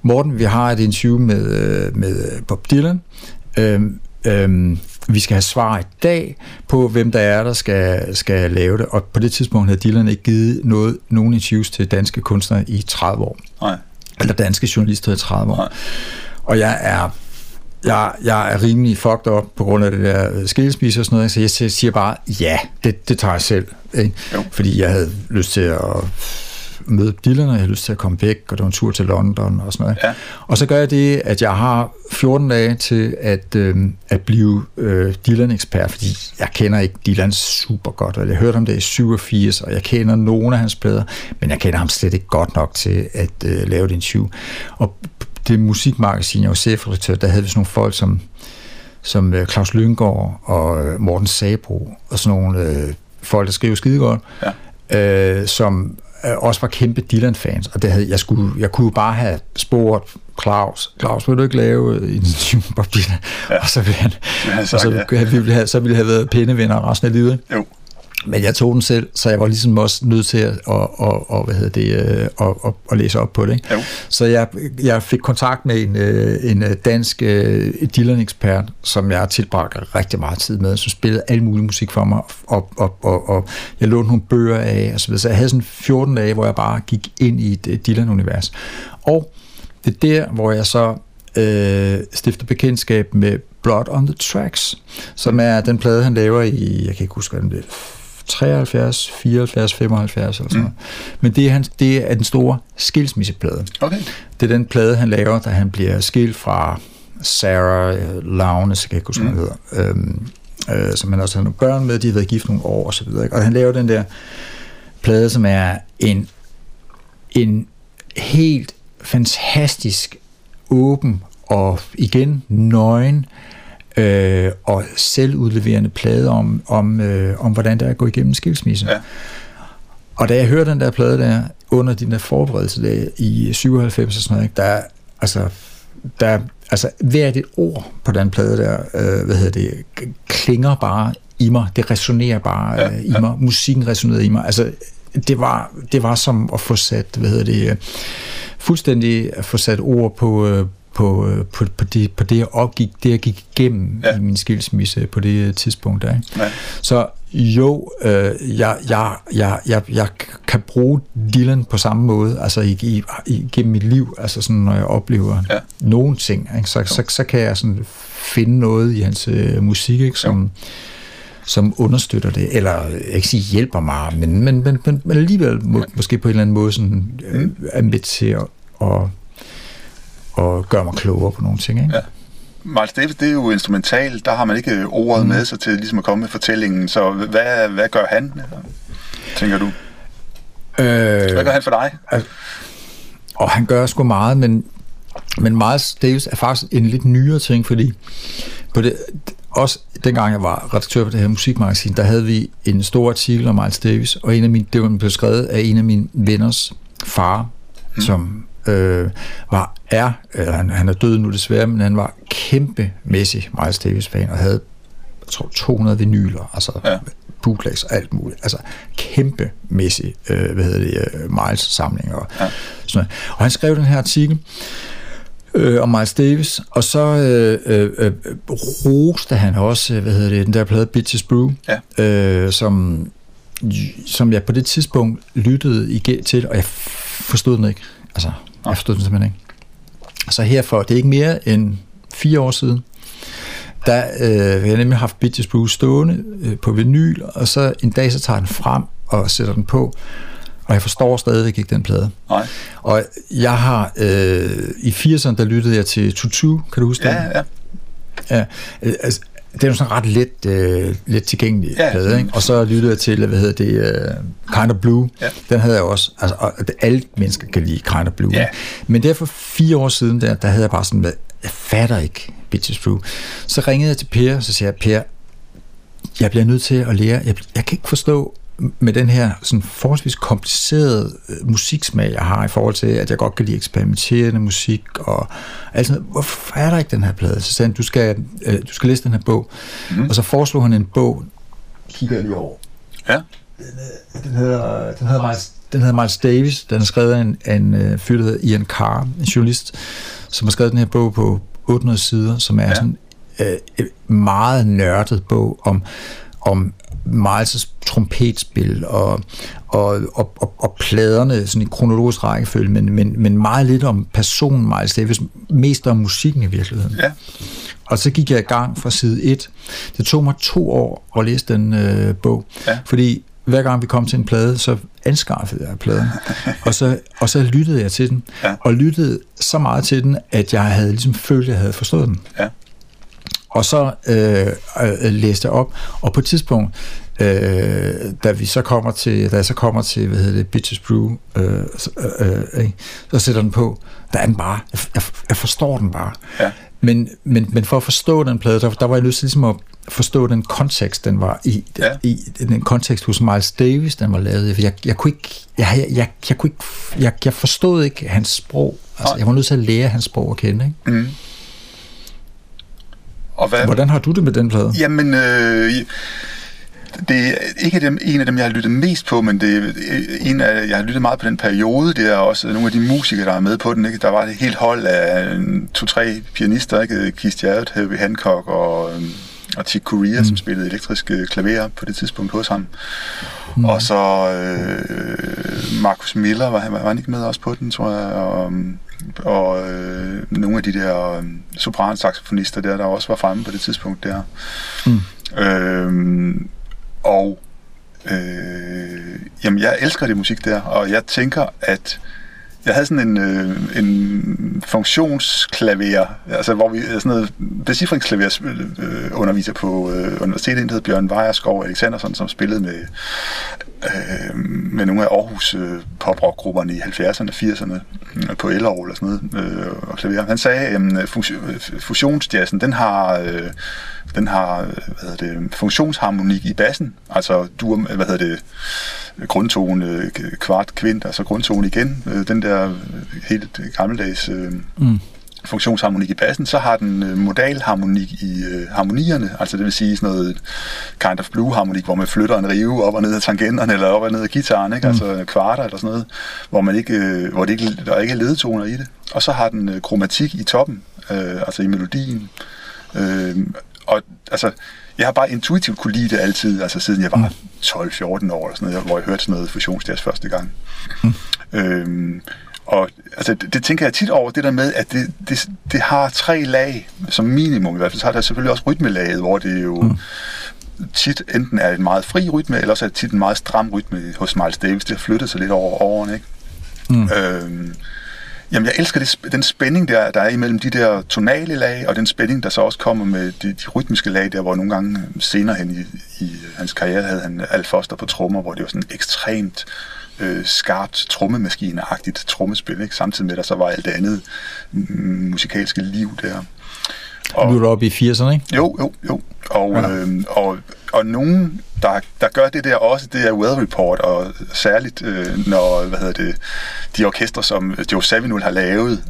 Morten, vi har et interview med, øh, med Bob Dylan. Øh, øh, vi skal have svar i dag på, hvem der er, der skal, skal lave det. Og på det tidspunkt havde Dylan ikke givet noget, nogen interviews til danske kunstnere i 30 år. Nej. Eller danske journalister i 30 år. Nej. Og jeg er jeg, jeg er rimelig fucked op på grund af det der skilsmisse og sådan noget, så jeg siger bare, ja, det, det tager jeg selv. Ikke? Fordi jeg havde lyst til at møde og jeg havde lyst til at komme væk, og det var en tur til London og sådan noget. Ja. Og så gør jeg det, at jeg har 14 dage til at, øh, at blive øh, Dylan-ekspert, fordi jeg kender ikke Dylan super godt, og jeg hørte om det i 87, og jeg kender nogle af hans plader, men jeg kender ham slet ikke godt nok til at øh, lave et interview. Og det musikmagasin, jeg var chefredaktør, der havde vi sådan nogle folk som, som øh, Claus Lyngård og øh, Morten Sabro, og sådan nogle øh, folk, der skriver skide godt, ja. øh, som øh, også var kæmpe Dylan-fans, og det havde, jeg, skulle, jeg kunne bare have spurgt Claus, Claus, vil du ikke lave en med Bob Dylan? Ja. Og så ville han, ja, så, og så, ja. ville have, så ville have været pændevenner resten af livet. Jo. Men jeg tog den selv, så jeg var ligesom også nødt til at, og, og, og, hvad hedder det, øh, at, at, at læse op på det. Ikke? Jo. Så jeg, jeg fik kontakt med en, øh, en øh, dansk Dylan-ekspert, som jeg har tilbragt rigtig meget tid med, som spillede al mulig musik for mig, og, og, og, og jeg lånte nogle bøger af, og så, videre. så jeg havde sådan 14 dage, hvor jeg bare gik ind i et Dylan-univers. Og det er der, hvor jeg så øh, stifter bekendtskab med Blood on the Tracks, som er den plade, han laver i, jeg kan ikke huske, hvad det er, 73, 74, 75 eller sådan mm. Men det er, han, det er den store skilsmisseplade. Okay. Det er den plade, han laver, da han bliver skilt fra Sarah Laune, så kan jeg ikke huske, mm. hedder, øhm, øh, som han også har nogle børn med, de har været gift nogle år og så videre. Ikke? Og han laver den der plade, som er en, en helt fantastisk åben og igen nøgen øh, og selvudleverende plade om, om, øh, om hvordan det er at gå igennem skilsmisse. Ja. Og da jeg hørte den der plade der, under din der forberedelse der i 97 og sådan noget, der, altså, der, altså hvert et ord på den plade der, øh, hvad hedder det, klinger bare i mig. Det resonerer bare ja, øh, i ja. mig. Musikken resonerede i mig. Altså, det var, det var som at få sat, hvad hedder det, øh, fuldstændig at få sat ord på, øh, på, øh, på, på, det, på det, jeg opgik, det, jeg gik igennem ja. i min skilsmisse på det tidspunkt. Der, ikke? Ja. Så jo, øh, jeg, jeg, jeg, jeg, jeg kan bruge Dylan på samme måde, altså i, i, i, gennem mit liv, altså sådan, når jeg oplever ja. nogle ting, ikke? Så, så, så kan jeg sådan finde noget i hans øh, musik, ikke? som... Jo som understøtter det, eller jeg ikke sige hjælper mig, men, men, men, men, alligevel må, måske på en eller anden måde sådan, øh, mm. er med til at, at, at gøre mig klogere på nogle ting. Ikke? Ja. Miles Davis, det er jo instrumental, der har man ikke ordet mm. med sig til ligesom at komme med fortællingen, så hvad, hvad gør han, tænker du? Øh, hvad gør han for dig? Altså, og han gør sgu meget, men, men Miles Davis er faktisk en lidt nyere ting, fordi på det, også dengang jeg var redaktør på det her musikmagasin, der havde vi en stor artikel om Miles Davis, og en af mine, det var blev skrevet af en af mine venners far, mm. som øh, var, er, eller han, han er død nu desværre, men han var kæmpemæssig Miles Davis-fan, og havde, jeg tror, 200 vinyler, altså ja. bootlegs og alt muligt. Altså kæmpemæssig, øh, hvad hedder det, øh, Miles-samling og ja. sådan noget. Og han skrev den her artikel, øh, om Miles Davis, og så øh, øh, øh, roste han også, hvad hedder det, den der plade Bitches Brew, ja. øh, som, som jeg på det tidspunkt lyttede igen til, og jeg forstod den ikke. Altså, jeg forstod den simpelthen ikke. Så herfor, det er ikke mere end fire år siden, der øh, har jeg nemlig haft Bitches Brew stående øh, på vinyl, og så en dag så tager den frem og sætter den på, og jeg forstår stadigvæk ikke den plade. Nej. Og jeg har, øh, i 80'erne, der lyttede jeg til Tutu, kan du huske ja, den? Ja, ja. Øh, altså, det er jo sådan ret let, øh, let tilgængelig ja, plade, ikke? Og så lyttede jeg til, hvad hedder det, uh, Kind of Blue. Ja. Den havde jeg også, altså, og alle mennesker kan lide Kind of Blue. Ja. Men der for fire år siden, der, der havde jeg bare sådan, jeg fatter ikke Bitches Blue. Så ringede jeg til Per, så siger jeg, Per, jeg bliver nødt til at lære, jeg, jeg kan ikke forstå, med den her sådan forholdsvis komplicerede øh, musiksmag, jeg har i forhold til, at jeg godt kan lide eksperimenterende musik og alt sådan Hvorfor er der ikke den her plade? Så sagde han, du skal, øh, du skal læse den her bog. Mm. Og så foreslog han en bog, kigger jeg lige over. Ja. Den, øh, den, hedder, den, hedder Miles, den hedder Miles Davis. Den er skrevet af en, en uh, fyr, der hedder Ian Carr, en journalist, som har skrevet den her bog på 800 sider, som er ja. sådan en meget nørdet bog om, om Miles' trompetspil og, og, og, og, og pladerne sådan i kronologisk rækkefølge, men, men, men meget lidt om personen Miles Davis, mest om musikken i virkeligheden. Ja. Og så gik jeg i gang fra side 1. Det tog mig to år at læse den øh, bog, ja. fordi hver gang vi kom til en plade, så anskaffede jeg pladen. og, så, og så lyttede jeg til den, ja. og lyttede så meget til den, at jeg havde ligesom følt, at jeg havde forstået den. Ja. Og så øh, øh, læste op, og på et tidspunkt, øh, da vi så kommer til, da jeg så kommer til, hvad hedder det, Bitches Brew, øh, så, øh, øh, så sætter den på, der er den bare, jeg, jeg forstår den bare. Ja. Men, men, men for at forstå den plade, der, der var jeg nødt til ligesom at forstå den kontekst, den var i, ja. i den kontekst hos Miles Davis, den var lavet i. Jeg, jeg kunne ikke, jeg, jeg, jeg, jeg, kunne ikke, jeg, jeg forstod ikke hans sprog. Altså, jeg var nødt til at lære hans sprog at kende. Ikke? Mm. Og hvad, Hvordan har du det med den plade? Jamen, øh, det er ikke dem, en af dem, jeg har lyttet mest på, men det er en af, jeg har lyttet meget på den periode. Det er også nogle af de musikere, der er med på den. Ikke? Der var et helt hold af to-tre pianister, ikke? Keith Jarrett, Herbie Hancock og, og Chick Corea, mm. som spillede elektrisk klaver på det tidspunkt hos ham. Mm. Og så øh, Marcus Miller, var han, var han ikke med også på den, tror jeg, og og øh, nogle af de der øh, sopransaxofonister der, der også var fremme på det tidspunkt der. Mm. Øh, og øh, jamen, jeg elsker det musik der, og jeg tænker, at jeg havde sådan en, øh, en funktionsklaver, altså hvor vi sådan noget becifringsklaver øh, underviser på øh, universitetet, der hed Bjørn Vejerskov Alexandersson, som spillede med, øh, med nogle af Aarhus øh, poprockgrupperne i 70'erne og 80'erne øh, på Ellerov eller sådan noget, øh, og klaver. Han sagde, at øh, øh, fusionsjazzen, den har øh, den har øh, hvad hedder det, funktionsharmonik i bassen, altså du, hvad hedder det, grundtone, kvart kvint, altså grundtone igen, øh, den der helt gammeldags øh, mm funktionsharmonik i bassen, så har den øh, modalharmonik i øh, harmonierne, altså det vil sige sådan noget kind of blue harmonik, hvor man flytter en rive op og ned af tangenterne, eller op og ned af gitaren, ikke? Mm. altså kvarter eller sådan noget, hvor, man ikke, øh, hvor det ikke, der ikke er ledetoner i det. Og så har den øh, kromatik i toppen, øh, altså i melodien. Øh, og altså, jeg har bare intuitivt kunne lide det altid, altså siden jeg var 12-14 år, eller sådan noget, hvor jeg hørte sådan noget fusionsjazz første gang. Mm. Øh, og altså, det, det tænker jeg tit over, det der med, at det, det, det har tre lag, som minimum i hvert fald. Så har der selvfølgelig også rytmelaget, hvor det jo mm. tit enten er en meget fri rytme, eller også er det tit en meget stram rytme hos Miles Davis. Det har flyttet sig lidt over årene, ikke? Mm. Øhm, Jamen, jeg elsker det, den spænding, der, der er imellem de der tonale lag, og den spænding, der så også kommer med de, de rytmiske lag, der hvor nogle gange senere hen i, i hans karriere havde han Al Foster på trommer, hvor det var sådan ekstremt øh, skarpt trommemaskineagtigt trommespil, ikke? samtidig med, at der så var alt det andet musikalske liv der. Og, nu er du oppe i 80'erne, ikke? Jo, jo, jo. Og, ja. øh, og, og nogen, der, der gør det der også, det er Well Report, og særligt øh, når, hvad hedder det, de orkestre, som Joe Savinul har lavet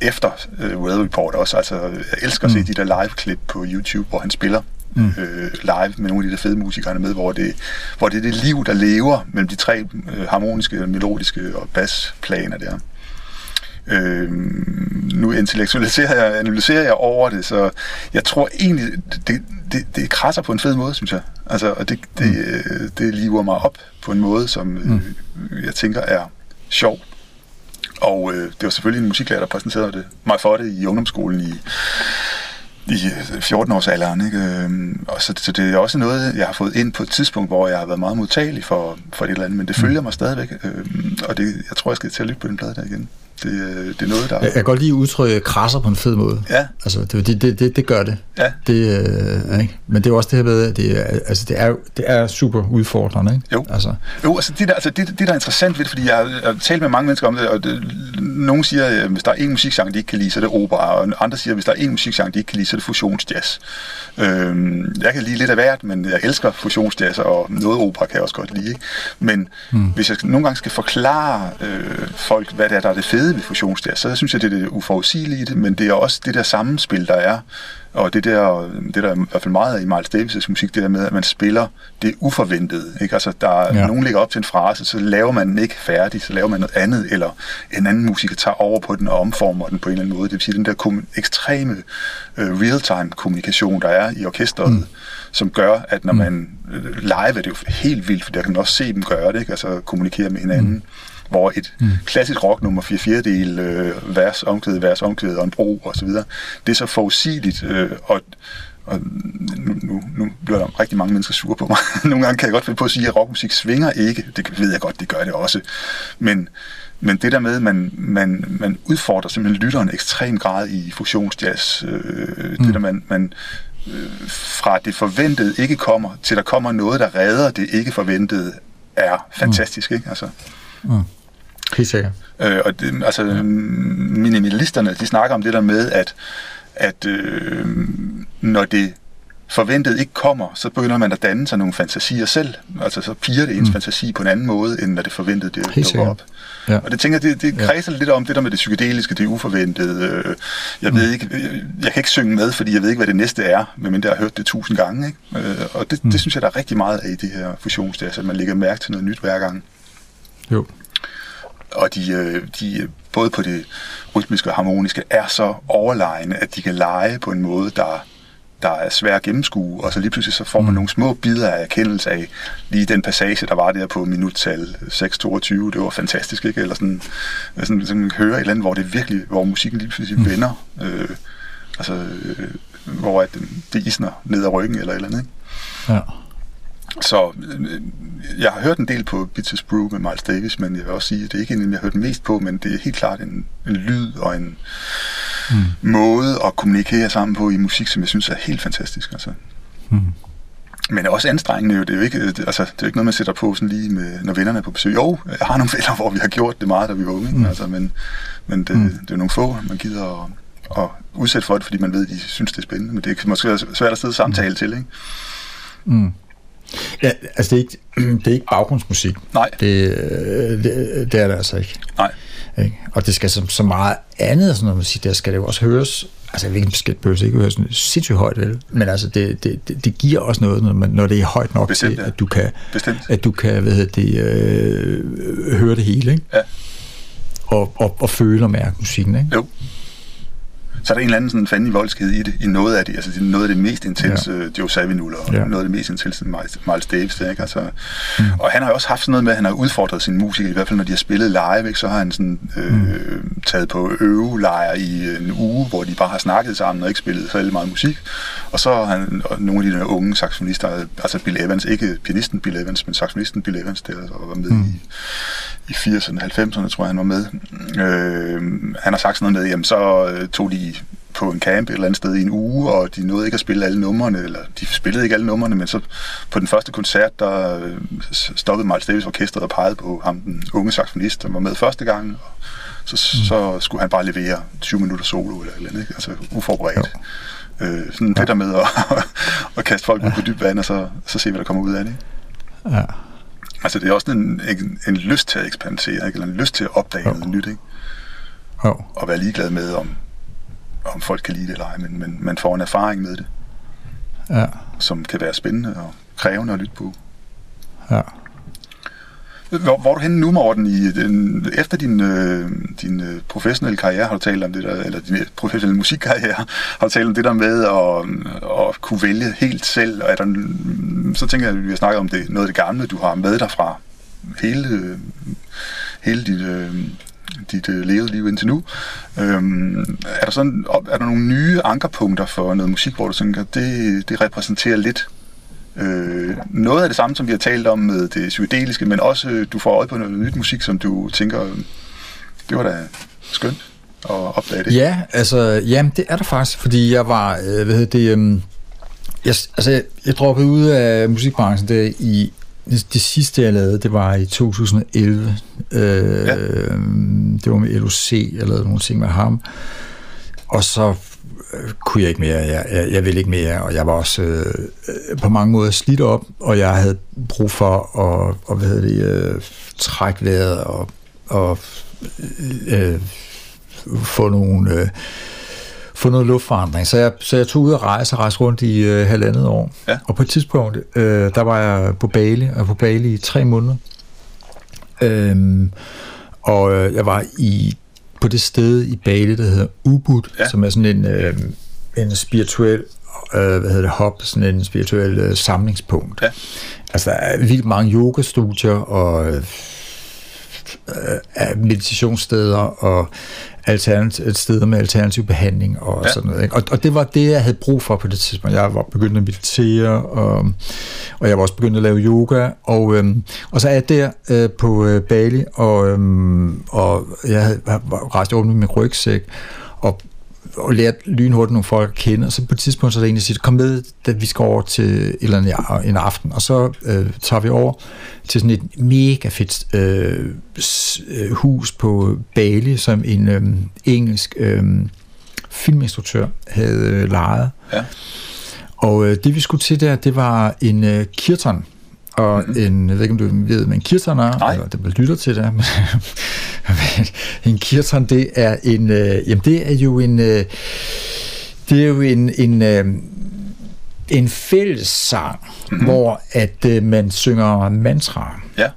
efter øh, Well Report også. Altså, jeg elsker at se mm. de der live-klip på YouTube, hvor han spiller mm. øh, live med nogle af de der fede musikere med, hvor det, hvor det er det liv, der lever mellem de tre øh, harmoniske, melodiske og basplaner der. Øh, nu intellektualiserer jeg, analyserer jeg over det, så jeg tror egentlig, det, det, det krasser på en fed måde, synes jeg. Altså, og det, det, mm. Øh, det liver mig op på en måde, som øh, mm. jeg tænker er sjov. Og øh, det var selvfølgelig en musiklærer, der præsenterede det, mig for det i ungdomsskolen i i 14-årsalderen. Ikke? Øhm, og så, så det er også noget, jeg har fået ind på et tidspunkt, hvor jeg har været meget modtagelig for, for det eller andet, men det følger mig stadigvæk, øhm, og det, jeg tror, jeg skal til at lytte på den plade der igen. Det, øh, det er noget, der... Jeg kan godt lide udtrykket krasser på en fed måde. Ja. Altså, det, det, det, det gør det. Ja. det øh, ikke? Men det er også det her med, at det altså, det er, det er super udfordrende. Ikke? Jo, altså. jo altså, det, der, altså det, det, der er interessant ved det, fordi jeg har, jeg har talt med mange mennesker om det, og det, nogen siger, at hvis der er en musikgenre, de ikke kan lide, så er det opera, og andre siger, at hvis der er en musikgenre, de ikke kan lide, så er det fusionsjazz. Øhm, jeg kan lide lidt af hvert, men jeg elsker fusionsjazz, og noget opera kan jeg også godt lide. Ikke? Men hmm. hvis jeg nogle gange skal forklare øh, folk, hvad det er, der er det fede ved fusionsjazz, så synes jeg, det er det uforudsigelige i det, men det er også det der sammenspil, der er og det der, det der er i hvert fald meget i Miles Davis' musik, det der med, at man spiller det uforventede. Ikke? Altså, der er ja. nogen ligger op til en frase, så laver man den ikke færdig, så laver man noget andet, eller en anden musiker tager over på den og omformer den på en eller anden måde. Det vil sige, den der kom- ekstreme uh, real-time kommunikation, der er i orkestret, mm. som gør, at når mm. man uh, live er det jo helt vildt, for der kan man også se dem gøre det, ikke? altså kommunikere med hinanden. Mm hvor et mm. klassisk rocknummer, 4 fjerdedel, øh, vers, omkvædet, vers, omkvædet og en bro osv., det er så forudsigeligt, øh, og, og nu, nu, nu bliver der rigtig mange mennesker sure på mig. Nogle gange kan jeg godt finde på at sige, at rockmusik svinger ikke. Det ved jeg godt, det gør det også. Men, men det der med, at man, man, man udfordrer simpelthen lytteren ekstrem grad i fusionsjazz, øh, mm. det der man, man øh, fra det forventede ikke kommer, til der kommer noget, der redder det ikke forventede, er fantastisk, mm. ikke? Altså. Mm. Helt sikkert. Øh, og det, altså, ja. minimalisterne, de snakker om det der med, at, at øh, når det forventet ikke kommer, så begynder man at danne sig nogle fantasier selv. Altså så piger det ens mm. fantasi på en anden måde, end når det forventede det dukker op. Ja. Og det tænker jeg, det, det kredser ja. lidt om det der med det psykedeliske, det uforventede. Jeg mm. ved ikke, jeg, jeg kan ikke synge med, fordi jeg ved ikke, hvad det næste er, medmindre jeg har hørt det tusind gange. Ikke? Øh, og det, mm. det synes jeg, der er rigtig meget af i det her fusionsdags, at man lægger mærke til noget nyt hver gang. Jo og de, øh, de både på det rytmiske og harmoniske er så overlegne, at de kan lege på en måde, der, der er svær at gennemskue, og så lige pludselig så får man mm. nogle små bidder af erkendelse af lige den passage, der var der på minuttal 6.22, det var fantastisk, ikke? Eller sådan, sådan, sådan høre et eller andet, hvor det virkelig, hvor musikken lige pludselig mm. vender, øh, altså, øh, hvor at det isner ned ad ryggen eller et eller andet, ikke? Ja. Så øh, jeg har hørt en del på Beatles Brew med Miles Davis, men jeg vil også sige, at det er ikke en, jeg har hørt mest på, men det er helt klart en, en lyd og en mm. måde at kommunikere sammen på i musik, som jeg synes er helt fantastisk. Altså. Mm. Men også anstrengende jo. Det er jo ikke, altså, det er jo ikke noget, man sætter på sådan lige med, når vennerne er på besøg. Jo, jeg har nogle venner, hvor vi har gjort det meget, da vi var unge. Mm. Altså, men men det, mm. det er jo nogle få, man gider at, at udsætte for det, fordi man ved, at de synes, det er spændende. Men det er måske svært at sidde samtale mm. til, ikke? Mm. Ja, altså det er ikke, det er ikke baggrundsmusik. Nej. Det, øh, det, det er det altså ikke. Nej. Ikke? Og det skal som så meget andet sådan noget musik, der skal det jo også høres, altså hvilken besked behøver ikke høres sindssygt højt, vel? Men altså det, det, det, det giver også noget, når, man, når det er højt nok Bestemt, til, ja. at du kan, Bestemt. at du kan hvad hedder det, øh, høre det hele, ikke? Ja. Og, og, og føle og mærke musikken, ikke? Jo. Så er der en eller anden sådan fandelig voldsked i det, i noget af det, altså det er noget af det mest intense, ja. Joe Zawinul, og Ja. noget af det mest intense Miles, Miles Davis, ikke? Altså, mm. Og han har jo også haft sådan noget med, at han har udfordret sin musik, i hvert fald når de har spillet live, ikke? så har han sådan, øh, mm. taget på øvelejr i en uge, hvor de bare har snakket sammen og ikke spillet så meget musik. Og så har han og nogle af de der unge saxofonister, altså Bill Evans, ikke pianisten Bill Evans, men saxofonisten Bill Evans, der og var med mm. i, i 80'erne, 90'erne, tror jeg, han var med. Øh, han har sagt sådan noget med, jamen så øh, tog de på en camp et eller andet sted i en uge, og de nåede ikke at spille alle numrene, eller de spillede ikke alle numrene, men så på den første koncert, der øh, stoppede Miles Davis orkestret og pegede på ham, den unge saxofonist, der var med første gang, og så, mm. så skulle han bare levere 20 minutter solo eller et eller andet, ikke? altså uforberedt. Øh, sådan ja. det der med at, at kaste folk ud på dyb vand, og så, så se, hvad der kommer ud af det. Ikke? Ja. Altså det er også en, en, en lyst til at eksperimentere, ikke? eller en lyst til at opdage Jo. noget nyt, ikke? Jo. og være ligeglad med, om, om folk kan lide det eller ej, men, men man får en erfaring med det, Ja. som kan være spændende og krævende at lytte på. Ja. Hvor, hvor er du henne nu, Morten, i den, efter din, øh, din øh, professionelle karriere, har du talt om det der, eller din professionelle musikkarriere, har du talt om det der med at, at kunne vælge helt selv, og er der, så tænker jeg, at vi har snakket om det, noget af det gamle, du har med dig fra hele, øh, hele dit, øh, dit øh, levede liv indtil nu. Øhm, er, der sådan, er der nogle nye ankerpunkter for noget musik, hvor du tænker, det, det repræsenterer lidt øh, noget af det samme, som vi har talt om med det psykedeliske, men også øh, du får øje på noget nyt musik, som du tænker, det var da skønt at opdage det. Ja, altså, jamen, det er der faktisk, fordi jeg var, øh, hvad hedder det, øh, jeg, altså, jeg, jeg droppede ud af musikbranchen der i, det, det sidste, jeg lavede, det var i 2011. Øh, Ja. Det var med LOC, jeg lavede nogle ting med ham. Og så øh, kunne jeg ikke mere, jeg, jeg, jeg ville ikke mere, og jeg var også øh, øh, på mange måder slidt op, og jeg havde brug for at, og, hvad hedder det, øh, trække vejret og, og øh, få nogle... Øh, få noget luftforandring. Så jeg, så jeg tog ud og rejse og rejse rundt i øh, halvandet år. Ja. Og på et tidspunkt, øh, der var jeg på Bali, og på Bali i tre måneder. Øhm, og øh, jeg var i på det sted i Bali, der hedder Ubud, Ja. som er sådan en, øh, en spirituel øh, hvad hedder det, hop, sådan en spirituel øh, samlingspunkt. Ja. Altså, der er vildt mange yogastudier og øh, øh, meditationssteder og alternativ, steder med alternativ behandling og Ja. sådan noget. Ikke? Og, og det var det, jeg havde brug for på det tidspunkt. Jeg var begyndt at meditere, og, og jeg var også begyndt at lave yoga, og, øhm, og så er jeg der øh, på øh, Bali, og, øhm, og jeg havde rejst rundt med min rygsæk, og og lært lynhurtigt nogle folk at kende, og så på et tidspunkt så er der en, der siger, kom med, da vi skal over til et eller andet en aften, og så øh, tager vi over til sådan et mega fedt øh, øh, hus på Bali, som en øh, engelsk øh, filminstruktør havde øh, lejet. Ja. Og øh, det vi skulle til der, det var en øh, kirtan, og mm-hmm. en, jeg ved ikke om du ved, hvad en kirtan er, Nej. eller det lytter til det, men men en kirtan, det er en, øh, jamen det er jo en, øh, det er jo en, en, øh, en fællessang, mm-hmm. hvor at øh, man synger mantra. Ja.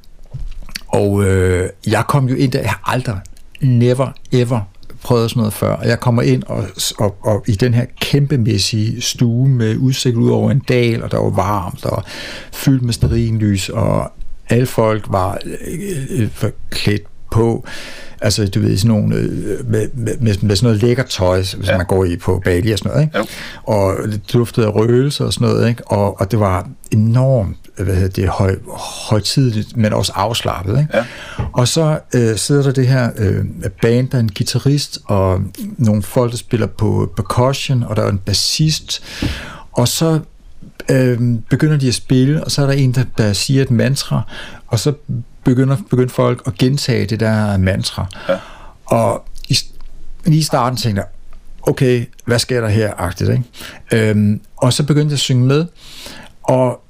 Og øh, jeg kom jo ind der, jeg har aldrig, never, ever prøvet sådan noget før. Og jeg kommer ind og, og, og i den her kæmpemæssige stue med udsigt ud over en dal, og der var varmt og fyldt med sterinlys, og alle folk var øh, øh, øh forklædt på, altså du ved, sådan nogle, øh, med, med, med, sådan noget lækker tøj, hvis ja. man går i på Bali og sådan noget, ikke? Jo. og det duftede af røgelse og sådan noget, ikke? Og, og det var enormt hvad hedder det, høj, højtidligt, men også afslappet. Ikke? Ja. Og så øh, sidder der det her øh, band, der er en guitarist, og nogle folk, der spiller på percussion, og der er en bassist, og så øh, begynder de at spille, og så er der en, der, der siger et mantra, og så begynder, begynder folk at gentage det der mantra. Ja. Og i, lige i starten tænkte jeg, okay, hvad sker der her, agtigt, ikke? Øhm, og så begyndte jeg at synge med, og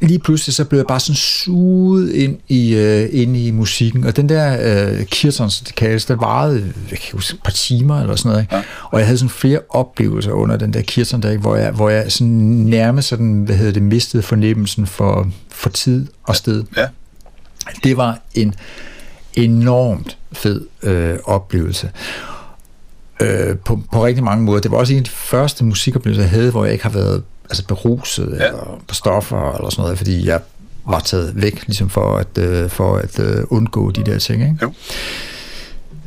lige pludselig så blev jeg bare sådan suget ind i, øh, ind i musikken, og den der øh, Kirtan, som det kaldes, der varede jeg kan huske, et par timer eller sådan noget, ikke? Ja. og jeg havde sådan flere oplevelser under den der Kirtan der, ikke? hvor jeg, hvor jeg sådan nærmest sådan, hvad hedder det, mistede fornemmelsen for, for tid og sted. Ja. Det var en enormt fed øh, oplevelse. Øh, på, på rigtig mange måder. Det var også en af de første musikoplevelser, jeg havde, hvor jeg ikke har været altså beruset ja. eller på stoffer eller sådan noget, fordi jeg var taget væk, ligesom for at, øh, for at øh, undgå de der ting. Ikke? Jo.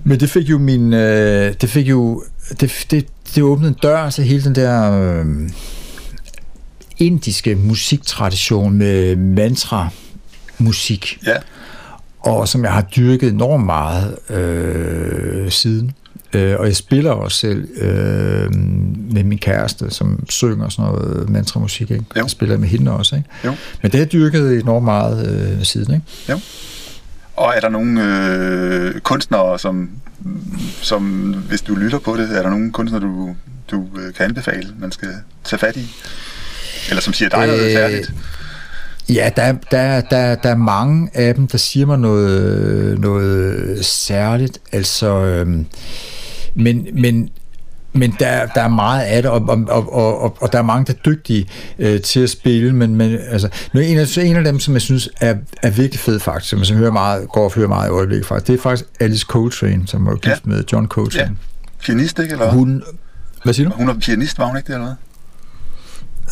Men det fik jo min, øh, det fik jo, det, det, det åbnede en dør til hele den der øh, indiske musiktradition med mantra musik. Ja. Og som jeg har dyrket enormt meget øh, siden. Øh, og jeg spiller også selv øh, med min kæreste, som synger sådan noget mantramusik. Ikke? Jo. Jeg spiller med hende også. Ikke? Jo. Men det har jeg dyrket enormt meget øh, siden. Ikke? Jo. Og er der nogle øh, kunstnere, som, som, hvis du lytter på det, er der nogle kunstnere, du, du øh, kan anbefale, man skal tage fat i? Eller som siger dig noget Øh, særligt? Ja, der, der, der, der er mange af dem, der siger mig noget, noget særligt. Altså, øhm, men, men, men der, der er meget af det, og, og, og, og, og der er mange, der er dygtige øh, til at spille, men, men altså, nu, en, af, en af dem, som jeg synes er, er virkelig fed faktisk, som jeg hører meget, går og hører meget i øjeblikket faktisk, det er faktisk Alice Coltrane, som var gift Ja. med John Coltrane. Ja. Pianist, ikke? Eller? hvad? Hun, hvad siger du? Hun er pianist, var hun ikke det, eller hvad?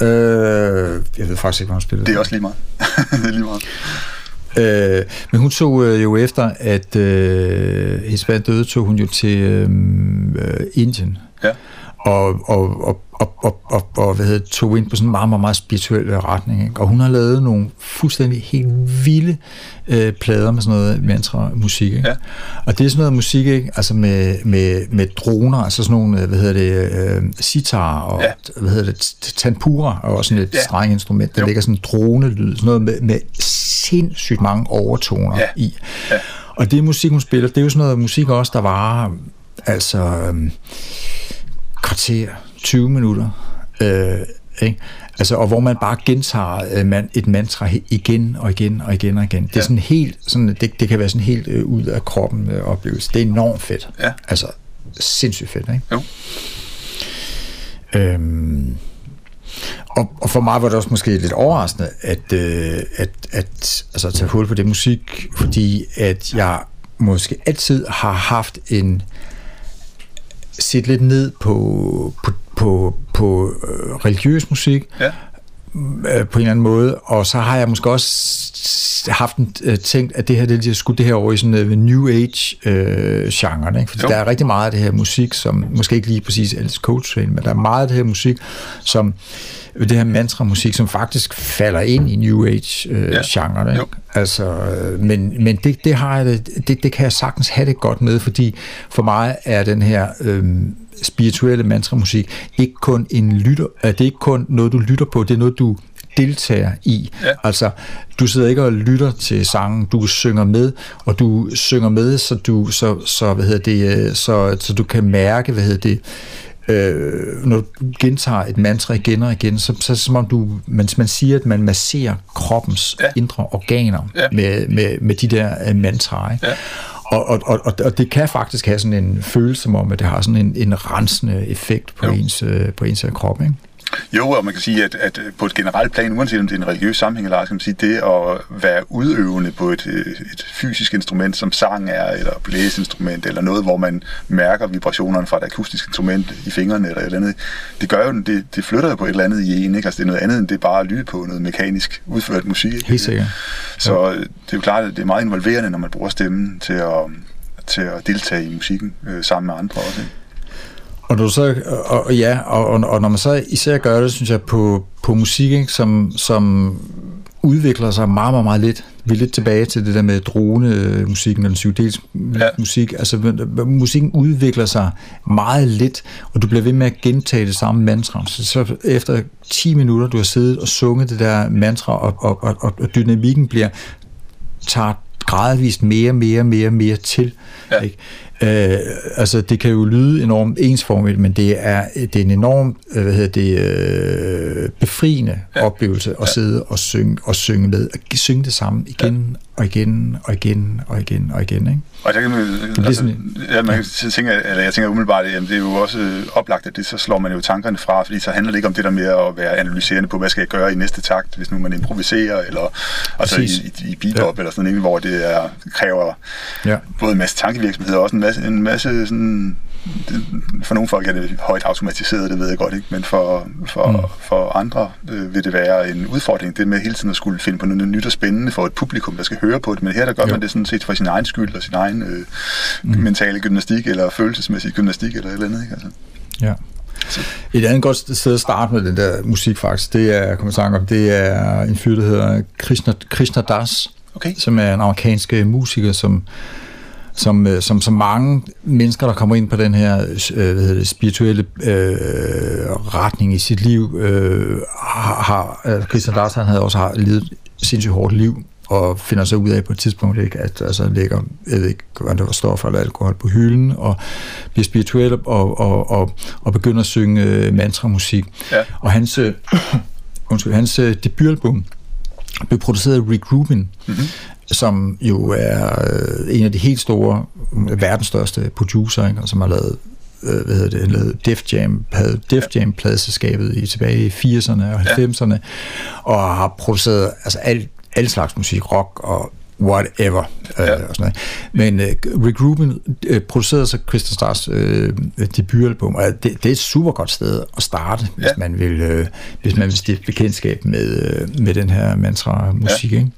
Øh, jeg ved faktisk ikke, hvad hun spillede. Det er også lige meget. det er lige meget. Øh, men hun tog øh, jo efter, at øh, hendes mand døde, tog hun jo til øh, øh, Indien. Ja. Og, og, og, og, og, og, og hvad hedder, tog ind på sådan en meget, meget, meget spirituel retning. Ikke? Og hun har lavet nogle fuldstændig helt vilde øh, plader med sådan noget mantra-musik. Ikke? Ja. Og det er sådan noget musik, ikke? altså med, med, med droner, altså sådan nogle, øh, hvad hedder det, øh, sitar og Ja. hvad hedder det, tanpura, og også sådan et Ja. ja. streng instrument, der Jo. ligger sådan en dronelyd, sådan noget med, med sindssygt mange overtoner Ja. i. Ja. Og det musik, hun spiller, det er jo sådan noget musik også, der varer altså øhm, kvarter, 20 minutter. Øh, ikke? Altså, og hvor man bare gentager øh, man, et mantra igen og igen og igen og igen. Det er Ja. sådan helt, sådan, det, det kan være sådan helt øh, ud af kroppen øh, oplevelse. Det er enormt fedt. Ja. Altså, sindssygt fedt, ikke? Jo. Øhm, og, og for mig var det også måske lidt overraskende at, øh, at, at altså, tage hul på det musik, fordi at jeg måske altid har haft en set lidt ned på, på, på, på øh, religiøs musik, Ja. øh, på en eller anden måde, og så har jeg måske også haft en, øh, tænkt, at det her, det, skulle det her over i sådan øh, New Age-genren, ikke? Fordi Jo. der er rigtig meget af det her musik, som, måske ikke lige præcis Alice Coltrane, men der er meget af det her musik, som det her mantra-musik, som faktisk falder ind i New Age-genren, Ja. ikke? Jo. Altså, øh, men, men det, det, har jeg det, det, kan jeg sagtens have det godt med, fordi for mig er den her øhm, spirituelle mantramusik ikke kun en lytter, er det er ikke kun noget, du lytter på, det er noget, du deltager i. Ja. Altså, du sidder ikke og lytter til sangen, du synger med, og du synger med, så du, så, så, hvad hedder det, øh, så, så du kan mærke, hvad hedder det, øh, når du gentager et mantra igen og igen, så, så er det som om du, man, man siger, at man masserer kroppens Ja. indre organer Ja. med, med, med de der øh, mantraer. Ikke? Ja. Og, og, og, og- det kan faktisk have sådan en følelse som om, at det har sådan en, en rensende effekt på Jo. ens, øh, på ens øh, krop. Ikke? Jo, og man kan sige, at, at på et generelt plan, uanset om det er en religiøs sammenhæng eller ej, skal man sige, det at være udøvende på et, øh, et fysisk instrument, som sang er, eller blæseinstrument, eller noget, hvor man mærker vibrationerne fra et akustisk instrument i fingrene, eller et eller andet, det gør jo, det, det flytter jo på et eller andet i en, ikke? Altså det er noget andet, end det bare at lytte på noget mekanisk udført musik. Ikke? Helt sikkert. Så øh, det er jo klart, at det er meget involverende, når man bruger stemmen til at, til at deltage i musikken øh, sammen med andre også. Ikke? Og, når du så, og, og ja, og, og, og når man så især gør det, synes jeg, på, på musik, ikke, som, som udvikler sig meget, meget, meget lidt. Vi er lidt tilbage til det der med drone-musikken, eller psykedelisk Ja. musik. Altså, musikken udvikler sig meget lidt, og du bliver ved med at gentage det samme mantra. Så, så efter 10 minutter, du har siddet og sunget det der mantra, og, og, og, og dynamikken bliver tager gradvist mere, mere, mere, mere til. Ja. Ikke? Øh, altså, det kan jo lyde enormt ensformigt, men det er, det er en enormt øh, hvad hedder det, øh, befriende ja. oplevelse at ja. sidde og synge, og synge med, og synge det samme igen ja. og igen og igen og igen og igen. Ikke? Og der kan man, bliver altså, sådan ja, man kan tænke, eller jeg tænker umiddelbart, at det er jo også øh, oplagt, at det så slår man jo tankerne fra, fordi så handler det ikke om det der med at være analyserende på, hvad skal jeg gøre i næste takt, hvis nu man improviserer, eller altså i, i, i beat-up, ja. eller sådan noget, hvor det er, kræver Ja. både en masse tankevirksomhed og også en masse, en masse sådan, det, for nogle folk er det højt automatiseret, det ved jeg godt ikke, men for, for, mm. for andre øh, vil det være en udfordring, det med hele tiden at skulle finde på noget nyt og spændende for et publikum, der skal høre på det, men her der gør Jo. man det sådan set for sin egen skyld og sin egen øh, mm. mentale gymnastik eller følelsesmæssig gymnastik eller et eller andet, ikke? Altså. Ja. Et andet godt sted at starte med den der musik faktisk, det er, kommer jeg om, det er en fyr, der hedder Krishna, Krishna Das, Okay. som er en amerikansk musiker, som, som, øh, som så mange mennesker, der kommer ind på den her øh, hvad hedder det, spirituelle øh, retning i sit liv, øh, har, har øh, Krishna Das, han havde også har levet et sindssygt hårdt liv, og finder så ud af på et tidspunkt, ikke, at altså, lægger, jeg ved ikke, hvad det var stoffer eller alkohol på hylden, og bliver spirituel og, og, og, og begynder at synge øh, mantramusik. Ja. Og hans, undskyld, hans øh, debutalbum blev produceret af Rick Rubin, mm-hmm. Som jo er øh, en af de helt store, øh, verdens største producer, ikke, og som har lavet øh, hvad hedder det, lavede Def Jam, havde Def Jam pladeselskabet i tilbage i 80'erne og 90'erne, og har produceret altså alt, alle slags musik, rock og whatever. Øh, Ja. og sådan noget. Men øh, Rick Rubin øh, producerede så Krista Stars øh, debutalbum, og det, det er et super godt sted at starte, hvis Ja. man vil øh, hvis man vil stifte bekendtskab med, øh, med den her mantra-musik. Ja. Ikke?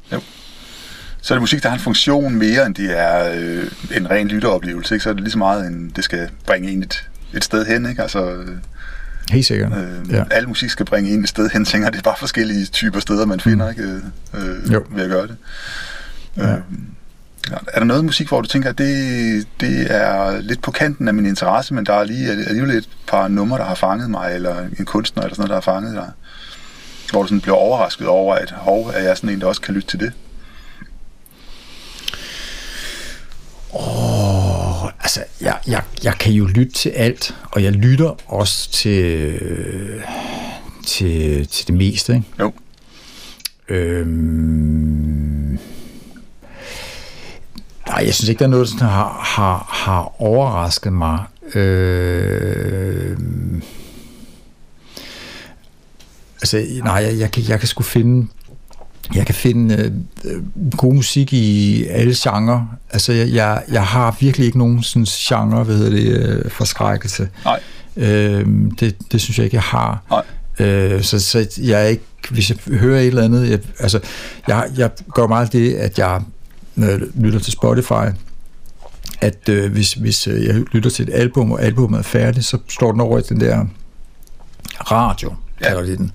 Så er det musik, der har en funktion mere, end det er øh, en ren lytteoplevelse, ikke? Så er det lige så meget, end det skal bringe en et, et sted hen, ikke? Altså, øh, Helt sikkert. Øh, Ja. Al musik skal bringe en et sted hen, tænker det er bare forskellige typer steder, man finder ikke, øh, Jo. ved at gøre det. Ja. Øh. Er der noget musik, hvor du tænker, at det, det er lidt på kanten af min interesse, men der er lige alligevel et par numre, der har fanget mig, eller en kunstner eller sådan noget, der har fanget dig? Hvor du sådan bliver overrasket over, at hov, er jeg sådan en, der også kan lytte til det? Åh, altså, jeg, jeg, jeg kan jo lytte til alt, og jeg lytter også til, øh, til, til det meste. Ikke? Jo. Øhm, nej, jeg synes ikke, der er noget, der har, har, har overrasket mig. Øhm, altså, nej, jeg, jeg, kan, jeg kan sgu finde jeg kan finde øh, øh, god musik i alle genrer. Altså, jeg, jeg, jeg har virkelig ikke nogen sådan genre, hvad hedder det, øh, forskrækkelse. Nej. Øhm, det, det synes jeg ikke, jeg har. Nej. Øh, så, så jeg er ikke, hvis jeg hører et eller andet, jeg, altså, jeg, jeg gør meget det, at jeg når jeg lytter til Spotify, at øh, hvis, hvis øh, jeg lytter til et album, og albumet er færdigt, så står den over i den der radio, Ja. kalder de den,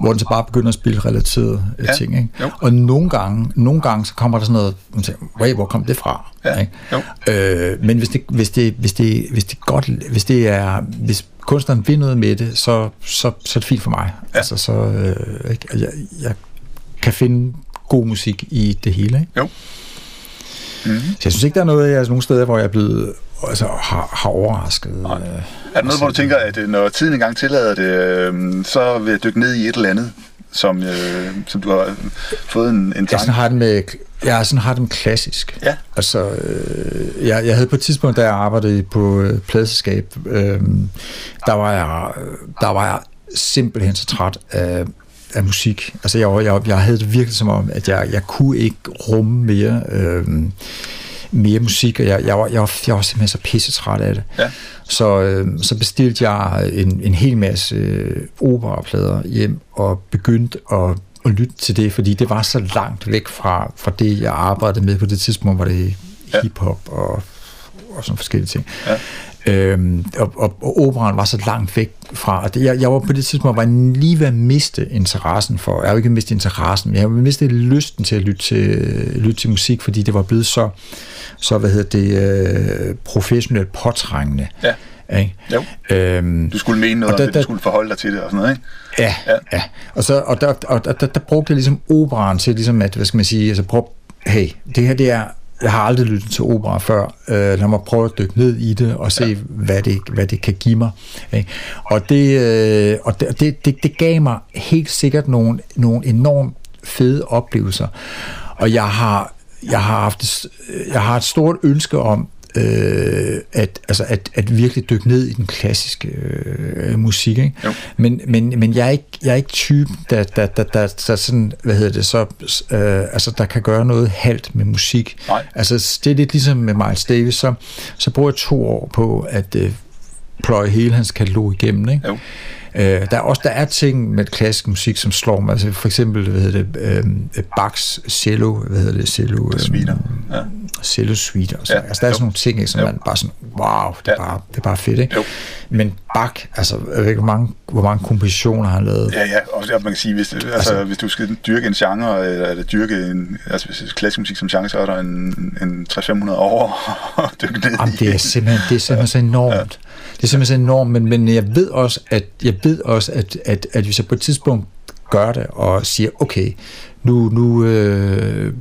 hvor den så bare begynder at spille relaterede ja. Ja. ting. Ikke? Jo. Og nogle gange, nogle gange, så kommer der sådan noget, man tænker, wait, hvor kom det fra? Ja. Ikke? Jo. Øh, men hvis det, hvis det, hvis det, hvis det godt, hvis det er, hvis kunstneren vil noget med det, så, så, så er det fint for mig. Ja. Altså, så, øh, ikke? Og jeg, jeg kan finde god musik i det hele. Ikke? Jo. Mm-hmm. Så jeg synes ikke, der er noget, jeg, nogle steder, hvor jeg er blevet, altså, har, har overrasket. Nej. Øh, Er der noget, hvor du tænker, at øh, når tiden engang tillader det, øh, så vil jeg dykke ned i et eller andet, som, øh, som du har fået en, en Jeg tanke? sådan har det med, jeg sådan har med klassisk. Ja. Altså, øh, jeg, jeg havde på et tidspunkt, da jeg arbejdede på øh, pladselskab, øh, der, var jeg, der var jeg simpelthen så træt af, af musik. Altså, jeg, jeg, jeg havde det virkelig som om, at jeg, jeg kunne ikke rumme mere, øh, mere musik, og jeg, jeg, var, jeg, var, jeg var simpelthen så pisse træt af det. Ja. Så, øh, så bestilte jeg en, en hel masse øh, operaplader hjem og begyndte at, at lytte til det, fordi det var så langt væk fra, fra det, jeg arbejdede med på det tidspunkt, var det Ja. hiphop og, og sådan forskellige ting. Ja. Øhm, og, og, og operan var så langt væk fra, det, jeg, jeg var på det tidspunkt var lige ved at miste interessen for, jeg jo ikke mistet interessen, men jeg har mistet lysten til at lytte til, lytte til musik, fordi det var blevet så, så hvad hedder det, øh, professionelt påtrængende. Ja. Ikke? Jo. Øhm, Du skulle mene noget Og om der- det, du skulle forholde dig til det og sådan noget, ikke? Ja, Ja. ja. Og, så, og, der, og der, der, der brugte jeg ligesom operan til, ligesom at, hvad skal man sige, altså prøve at hey, det her det er, jeg har aldrig lyttet til opera før. Øh, lad mig prøve at dykke ned i det og se, ja. hvad, det, hvad det kan give mig. Ikke? Og, det, øh, og det, det, det, det gav mig helt sikkert nogle, nogle enormt fede oplevelser. Og jeg har, jeg har haft jeg har et stort ønske om øh, at, altså at, at virkelig dykke ned i den klassiske øh, musik. Ikke? Men, men, men jeg, er ikke, jeg er ikke typen, der, der, der, der, der sådan, hvad hedder det, så, øh, altså, der kan gøre noget halvt med musik. Nej. Altså, det er lidt ligesom med Miles Davis, så, så bruger jeg to år på at øh, pløje hele hans katalog igennem. Ikke? Jo. Øh, der er også der er ting med klassisk musik, som slår mig. Altså for eksempel, hvad hedder det, øh, Bachs cello, hvad hedder det, cello? Øh, Suiter. Ja. Cello suite. Og så. Ja, altså der er jo. sådan nogle ting, ikke, som jo. man bare sådan, wow, det er, ja. bare, det er bare fedt, ikke? Jo. Men Bach, altså, jeg ved ikke, hvor mange, hvor mange kompositioner har han lavet. Ja, ja, og man kan sige, hvis, altså, altså, hvis du skal dyrke en genre, eller dyrke en, altså hvis klassisk musik som genre, så er der en, en 300-500 år at dykke ned Jamen, det er simpelthen, det er simpelthen så enormt. Ja. Det er simpelthen enormt, men, men jeg ved også, at, jeg ved også at, at, at hvis jeg på et tidspunkt gør det, og siger, okay, nu, nu, øh,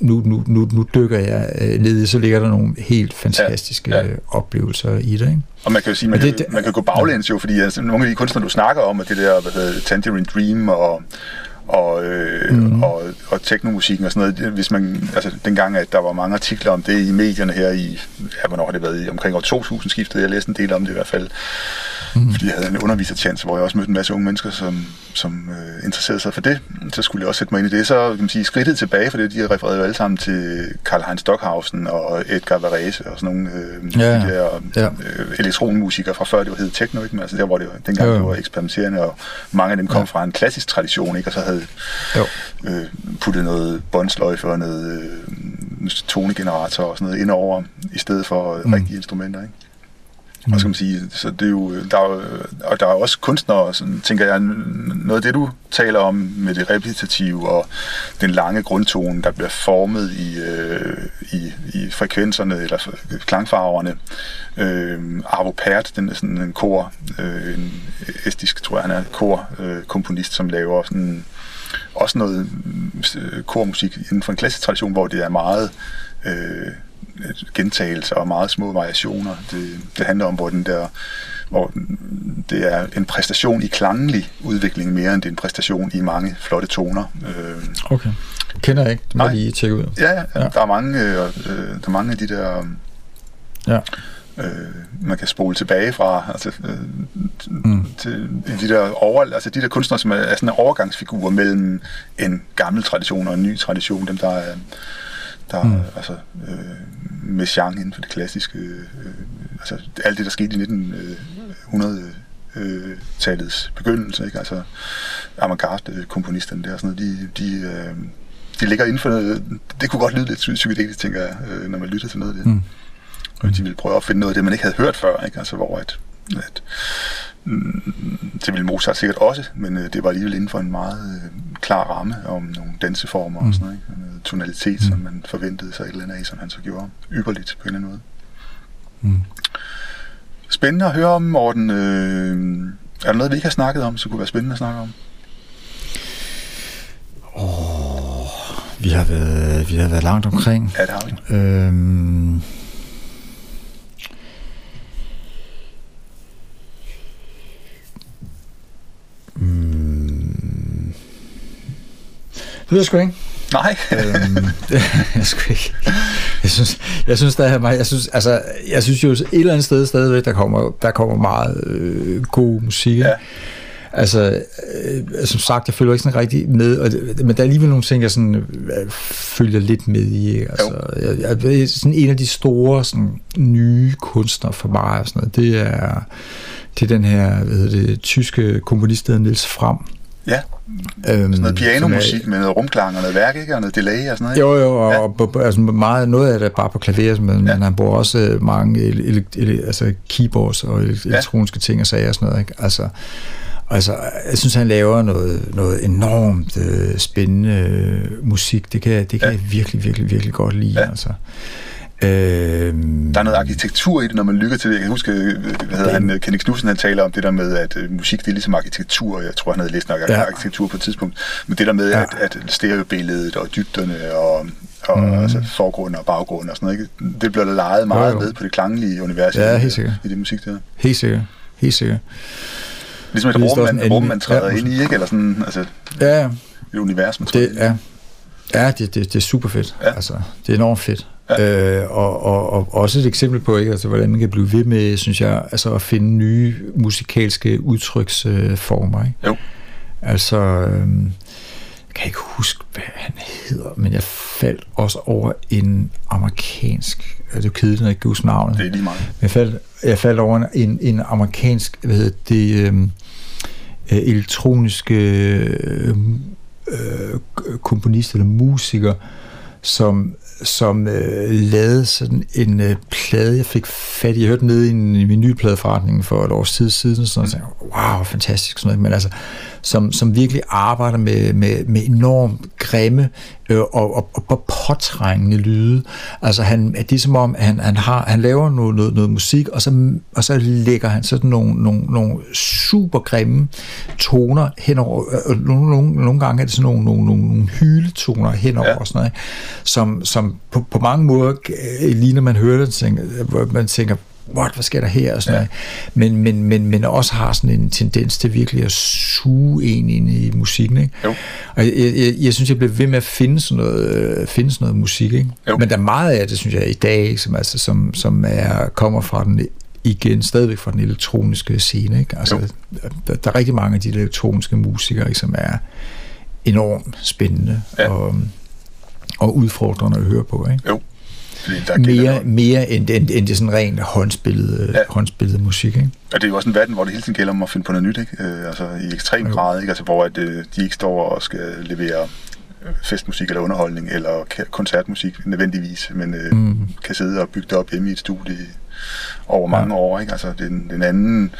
nu, nu, nu, nu dykker jeg øh, ned i, så ligger der nogle helt fantastiske ja, ja. oplevelser i det. Ikke? Og man kan jo sige, man, det, kan, man kan gå baglæns jo, fordi altså, nogle af de kunstnere, du snakker om, at det der, hvad hedder Tangerine Dream og og, øh, mm. og, og teknomusikken og sådan noget. Hvis man, altså dengang, at der var mange artikler om det i medierne her i, ja, hvornår har det været, i omkring år 2000 skiftet, jeg læste en del om det i hvert fald, mm. fordi jeg havde en undervisertjans, hvor jeg også mødte en masse unge mennesker, som, som øh, interesserede sig for det. Så skulle jeg også sætte mig ind i det. Så kan man sige, skridtet tilbage, for det, de refererede jo alle sammen til Karl-Heinz Stockhausen og Edgar Varese og sådan nogle øh, ja, de der ja. øh, elektronmusikere fra før det var hed techno, ikke? Men altså der hvor det var, dengang jo, jo. det var eksperimenterende, og mange af dem kom ja. fra en klassisk tradition, ikke? og så havde jo. øh, puttet noget båndsløjfe og noget øh, tonegenerator og sådan noget ind over, i stedet for mm. rigtige instrumenter, ikke? Mm. Og skal man sige, så det er jo, øh, der er, øh, og der er også kunstnere, sådan, tænker jeg, noget af det, du taler om med det repetitive og den lange grundtone, der bliver formet i, øh, i, i frekvenserne eller klangfarverne. Øh, Arvo Pärt, den er sådan en kor, øh, en estisk, tror jeg, han er korkomponist, øh, komponist, som laver sådan også noget øh, kormusik inden for en klassisk tradition, hvor det er meget øh, gentagelser og meget små variationer. Det, det handler om, hvor den der hvor det er en præstation i klanglig udvikling mere end det er en præstation i mange flotte toner. Øh, okay. Kender jeg ikke. Det må jeg lige tjekke ud. Ja, ja, ja. Der, er mange, øh, øh der er mange af de der... Ja øh, man kan spole tilbage fra, altså, øh, mm. til de der, over, altså de der kunstnere, som er, er sådan en overgangsfigur mellem en gammel tradition og en ny tradition, dem der er, der mm. altså, øh, med genre inden for det klassiske, øh, altså alt det, der skete i 1900 øh, talets begyndelse, ikke? altså avantgarde komponisterne der, sådan noget, de, de, øh, de ligger inden for noget, det kunne godt lyde lidt psykedelisk, tænker jeg, øh, når man lytter til noget af det. Mm. Og de ville prøve at finde noget af det, man ikke havde hørt før, ikke? Altså, hvor at, at det ville Mozart sikkert også, men øh, det var alligevel inden for en meget øh, klar ramme om nogle danseformer mm. og sådan noget, ikke? Noget tonalitet, mm. som man forventede sig et eller andet af, som han så gjorde ypperligt på en eller anden måde. Mm. Spændende at høre om, Morten. Øh, er der noget, vi ikke har snakket om, som kunne være spændende at snakke om? Oh, vi har været, vi har været langt omkring. Ja, det har vi. Øhm, Mm. Det ved jeg sgu ikke. Nej. øhm, det, jeg, sgu ikke. jeg synes, jeg synes, der er, jeg synes, altså, jeg synes jo et eller andet sted stadigvæk, der kommer, der kommer meget øh, god musik. Ja. Altså, øh, som sagt, jeg følger ikke sådan rigtig med, og men der er alligevel nogle ting, jeg sådan, øh, følger lidt med i. Altså, jeg, jeg, jeg, sådan en af de store sådan, nye kunstnere for mig, og sådan noget, det er til den her hvad hedder det, tyske komponist, der Niels Fram. Ja, øhm, sådan noget pianomusik er, med noget rumklang og noget værk, ikke? Og noget delay og sådan noget. Jo, jo, og, ja. og altså meget, noget af det er bare på klaver, men, ja. men han bruger også øh, mange ele, ele, altså keyboards og elektroniske ja. ting og sager og sådan noget, ikke? Altså, Altså, jeg synes, han laver noget, noget enormt øh, spændende øh, musik. Det kan, det kan ja. jeg virkelig, virkelig, virkelig godt lide. Ja. Altså. Øhm, der er noget arkitektur i det, når man lytter til det. Jeg kan huske, øh, hvad hedder han, Kenny Knudsen, han taler om det der med, at uh, musik det er ligesom arkitektur. Jeg tror, han havde læst nok ja. arkitektur på et tidspunkt. Men det der med, ja. at, at stereobilledet og dybderne og, og mm. altså forgrund og baggrund og sådan noget. Ikke? Det bliver leget meget jo, jo. ned på det klanglige univers ja, i, i det musik der. Helt sikkert. Helt sikkert. Ligesom et rum, man, rum, man træder ja, ind i, ikke? Eller sådan, altså, ja, et univers, man træder det, Ja, ja det, det, det er super fedt. Ja. Altså, det er enormt fedt. Ja. Øh, og, og, og også et eksempel på, ikke? Altså, hvordan man kan blive ved med, synes jeg, altså at finde nye musikalske udtryksformer. Ikke? Jo. Altså, øh, jeg kan ikke huske, hvad han hedder, men jeg faldt også over en amerikansk, er det er kedeligt, når jeg ikke kan huske navnet. Det er lige meget. Men jeg faldt, jeg faldt over en, en amerikansk, hvad hedder det, øh, øh elektroniske øh, øh, komponist eller musiker, som som øh, lavede sådan en øh, plade, jeg fik fat i. Jeg hørte den nede i en vinylpladeforretning for et års tid siden, sådan, og tænkte, wow, fantastisk, sådan noget. men altså, som, som virkelig arbejder med, med, med enormt grimme øh, og, og, og påtrængende lyde. Altså, han, det er som om, han, han, har, han laver noget, noget, noget musik, og så, og så lægger han sådan nogle, nogle, nogle super grimme toner henover, øh, nogle, nogle, nogle gange er det sådan nogle, nogle, nogle hyletoner henover, ja. og sådan noget, som, som på, på mange måder øh, lige når man hører det, tænker, man tænker, what, hvad sker der her? Og sådan ja. men, men, men, men også har sådan en tendens til virkelig at suge en ind i musikken. Ikke? Jo. Og jeg, jeg, jeg, synes, jeg bliver ved med at finde sådan noget, øh, finde sådan noget musik. Ikke? Jo. Men der er meget af det, synes jeg, i dag, som, altså, som, som er, kommer fra den igen stadigvæk fra den elektroniske scene. Ikke? Altså, der, der, er rigtig mange af de elektroniske musikere, ikke, som er enormt spændende ja. og, og udfordrende at høre på. Ikke? Jo. Der mere, mere end, end, end det sådan rent håndspillet, ja. håndspillet musik. Ikke? Og det er jo også en verden, hvor det hele tiden gælder om at finde på noget nyt, ikke? Øh, altså i ekstrem grad, ikke? Altså, hvor at, øh, de ikke står og skal levere øh, festmusik eller underholdning eller koncertmusik nødvendigvis, men øh, mm. kan sidde og bygge det op hjemme i et studie over mange ja. år. Ikke? Altså, den, den anden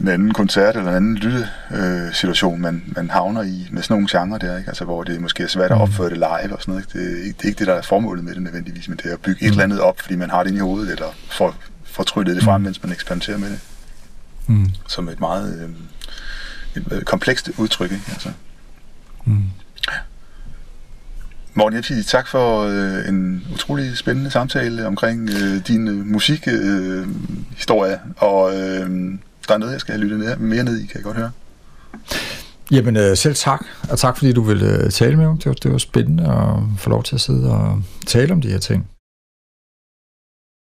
en anden koncert eller en anden lytte øh, situation, man, man havner i med sådan nogle genrer der, ikke? Altså, hvor det måske er svært at mm. opføre det live og sådan noget. Ikke? Det, ikke, det er ikke det, der er formålet med det nødvendigvis, men det er at bygge mm. et eller andet op, fordi man har det inde i hovedet, eller for, for tryllet det frem, mm. mens man eksperimenterer med det. Mm. Som et meget øh, et, øh, komplekst udtryk, ikke? Altså. Mm. Morten Jepsi, tak for øh, en utrolig spændende samtale omkring øh, din øh, musikhistorie, øh, og øh, der er noget, jeg skal have lyttet mere ned i, kan jeg godt høre. Jamen øh, selv tak, og tak fordi du ville øh, tale med mig. Det var, det var spændende at få lov til at sidde og tale om de her ting.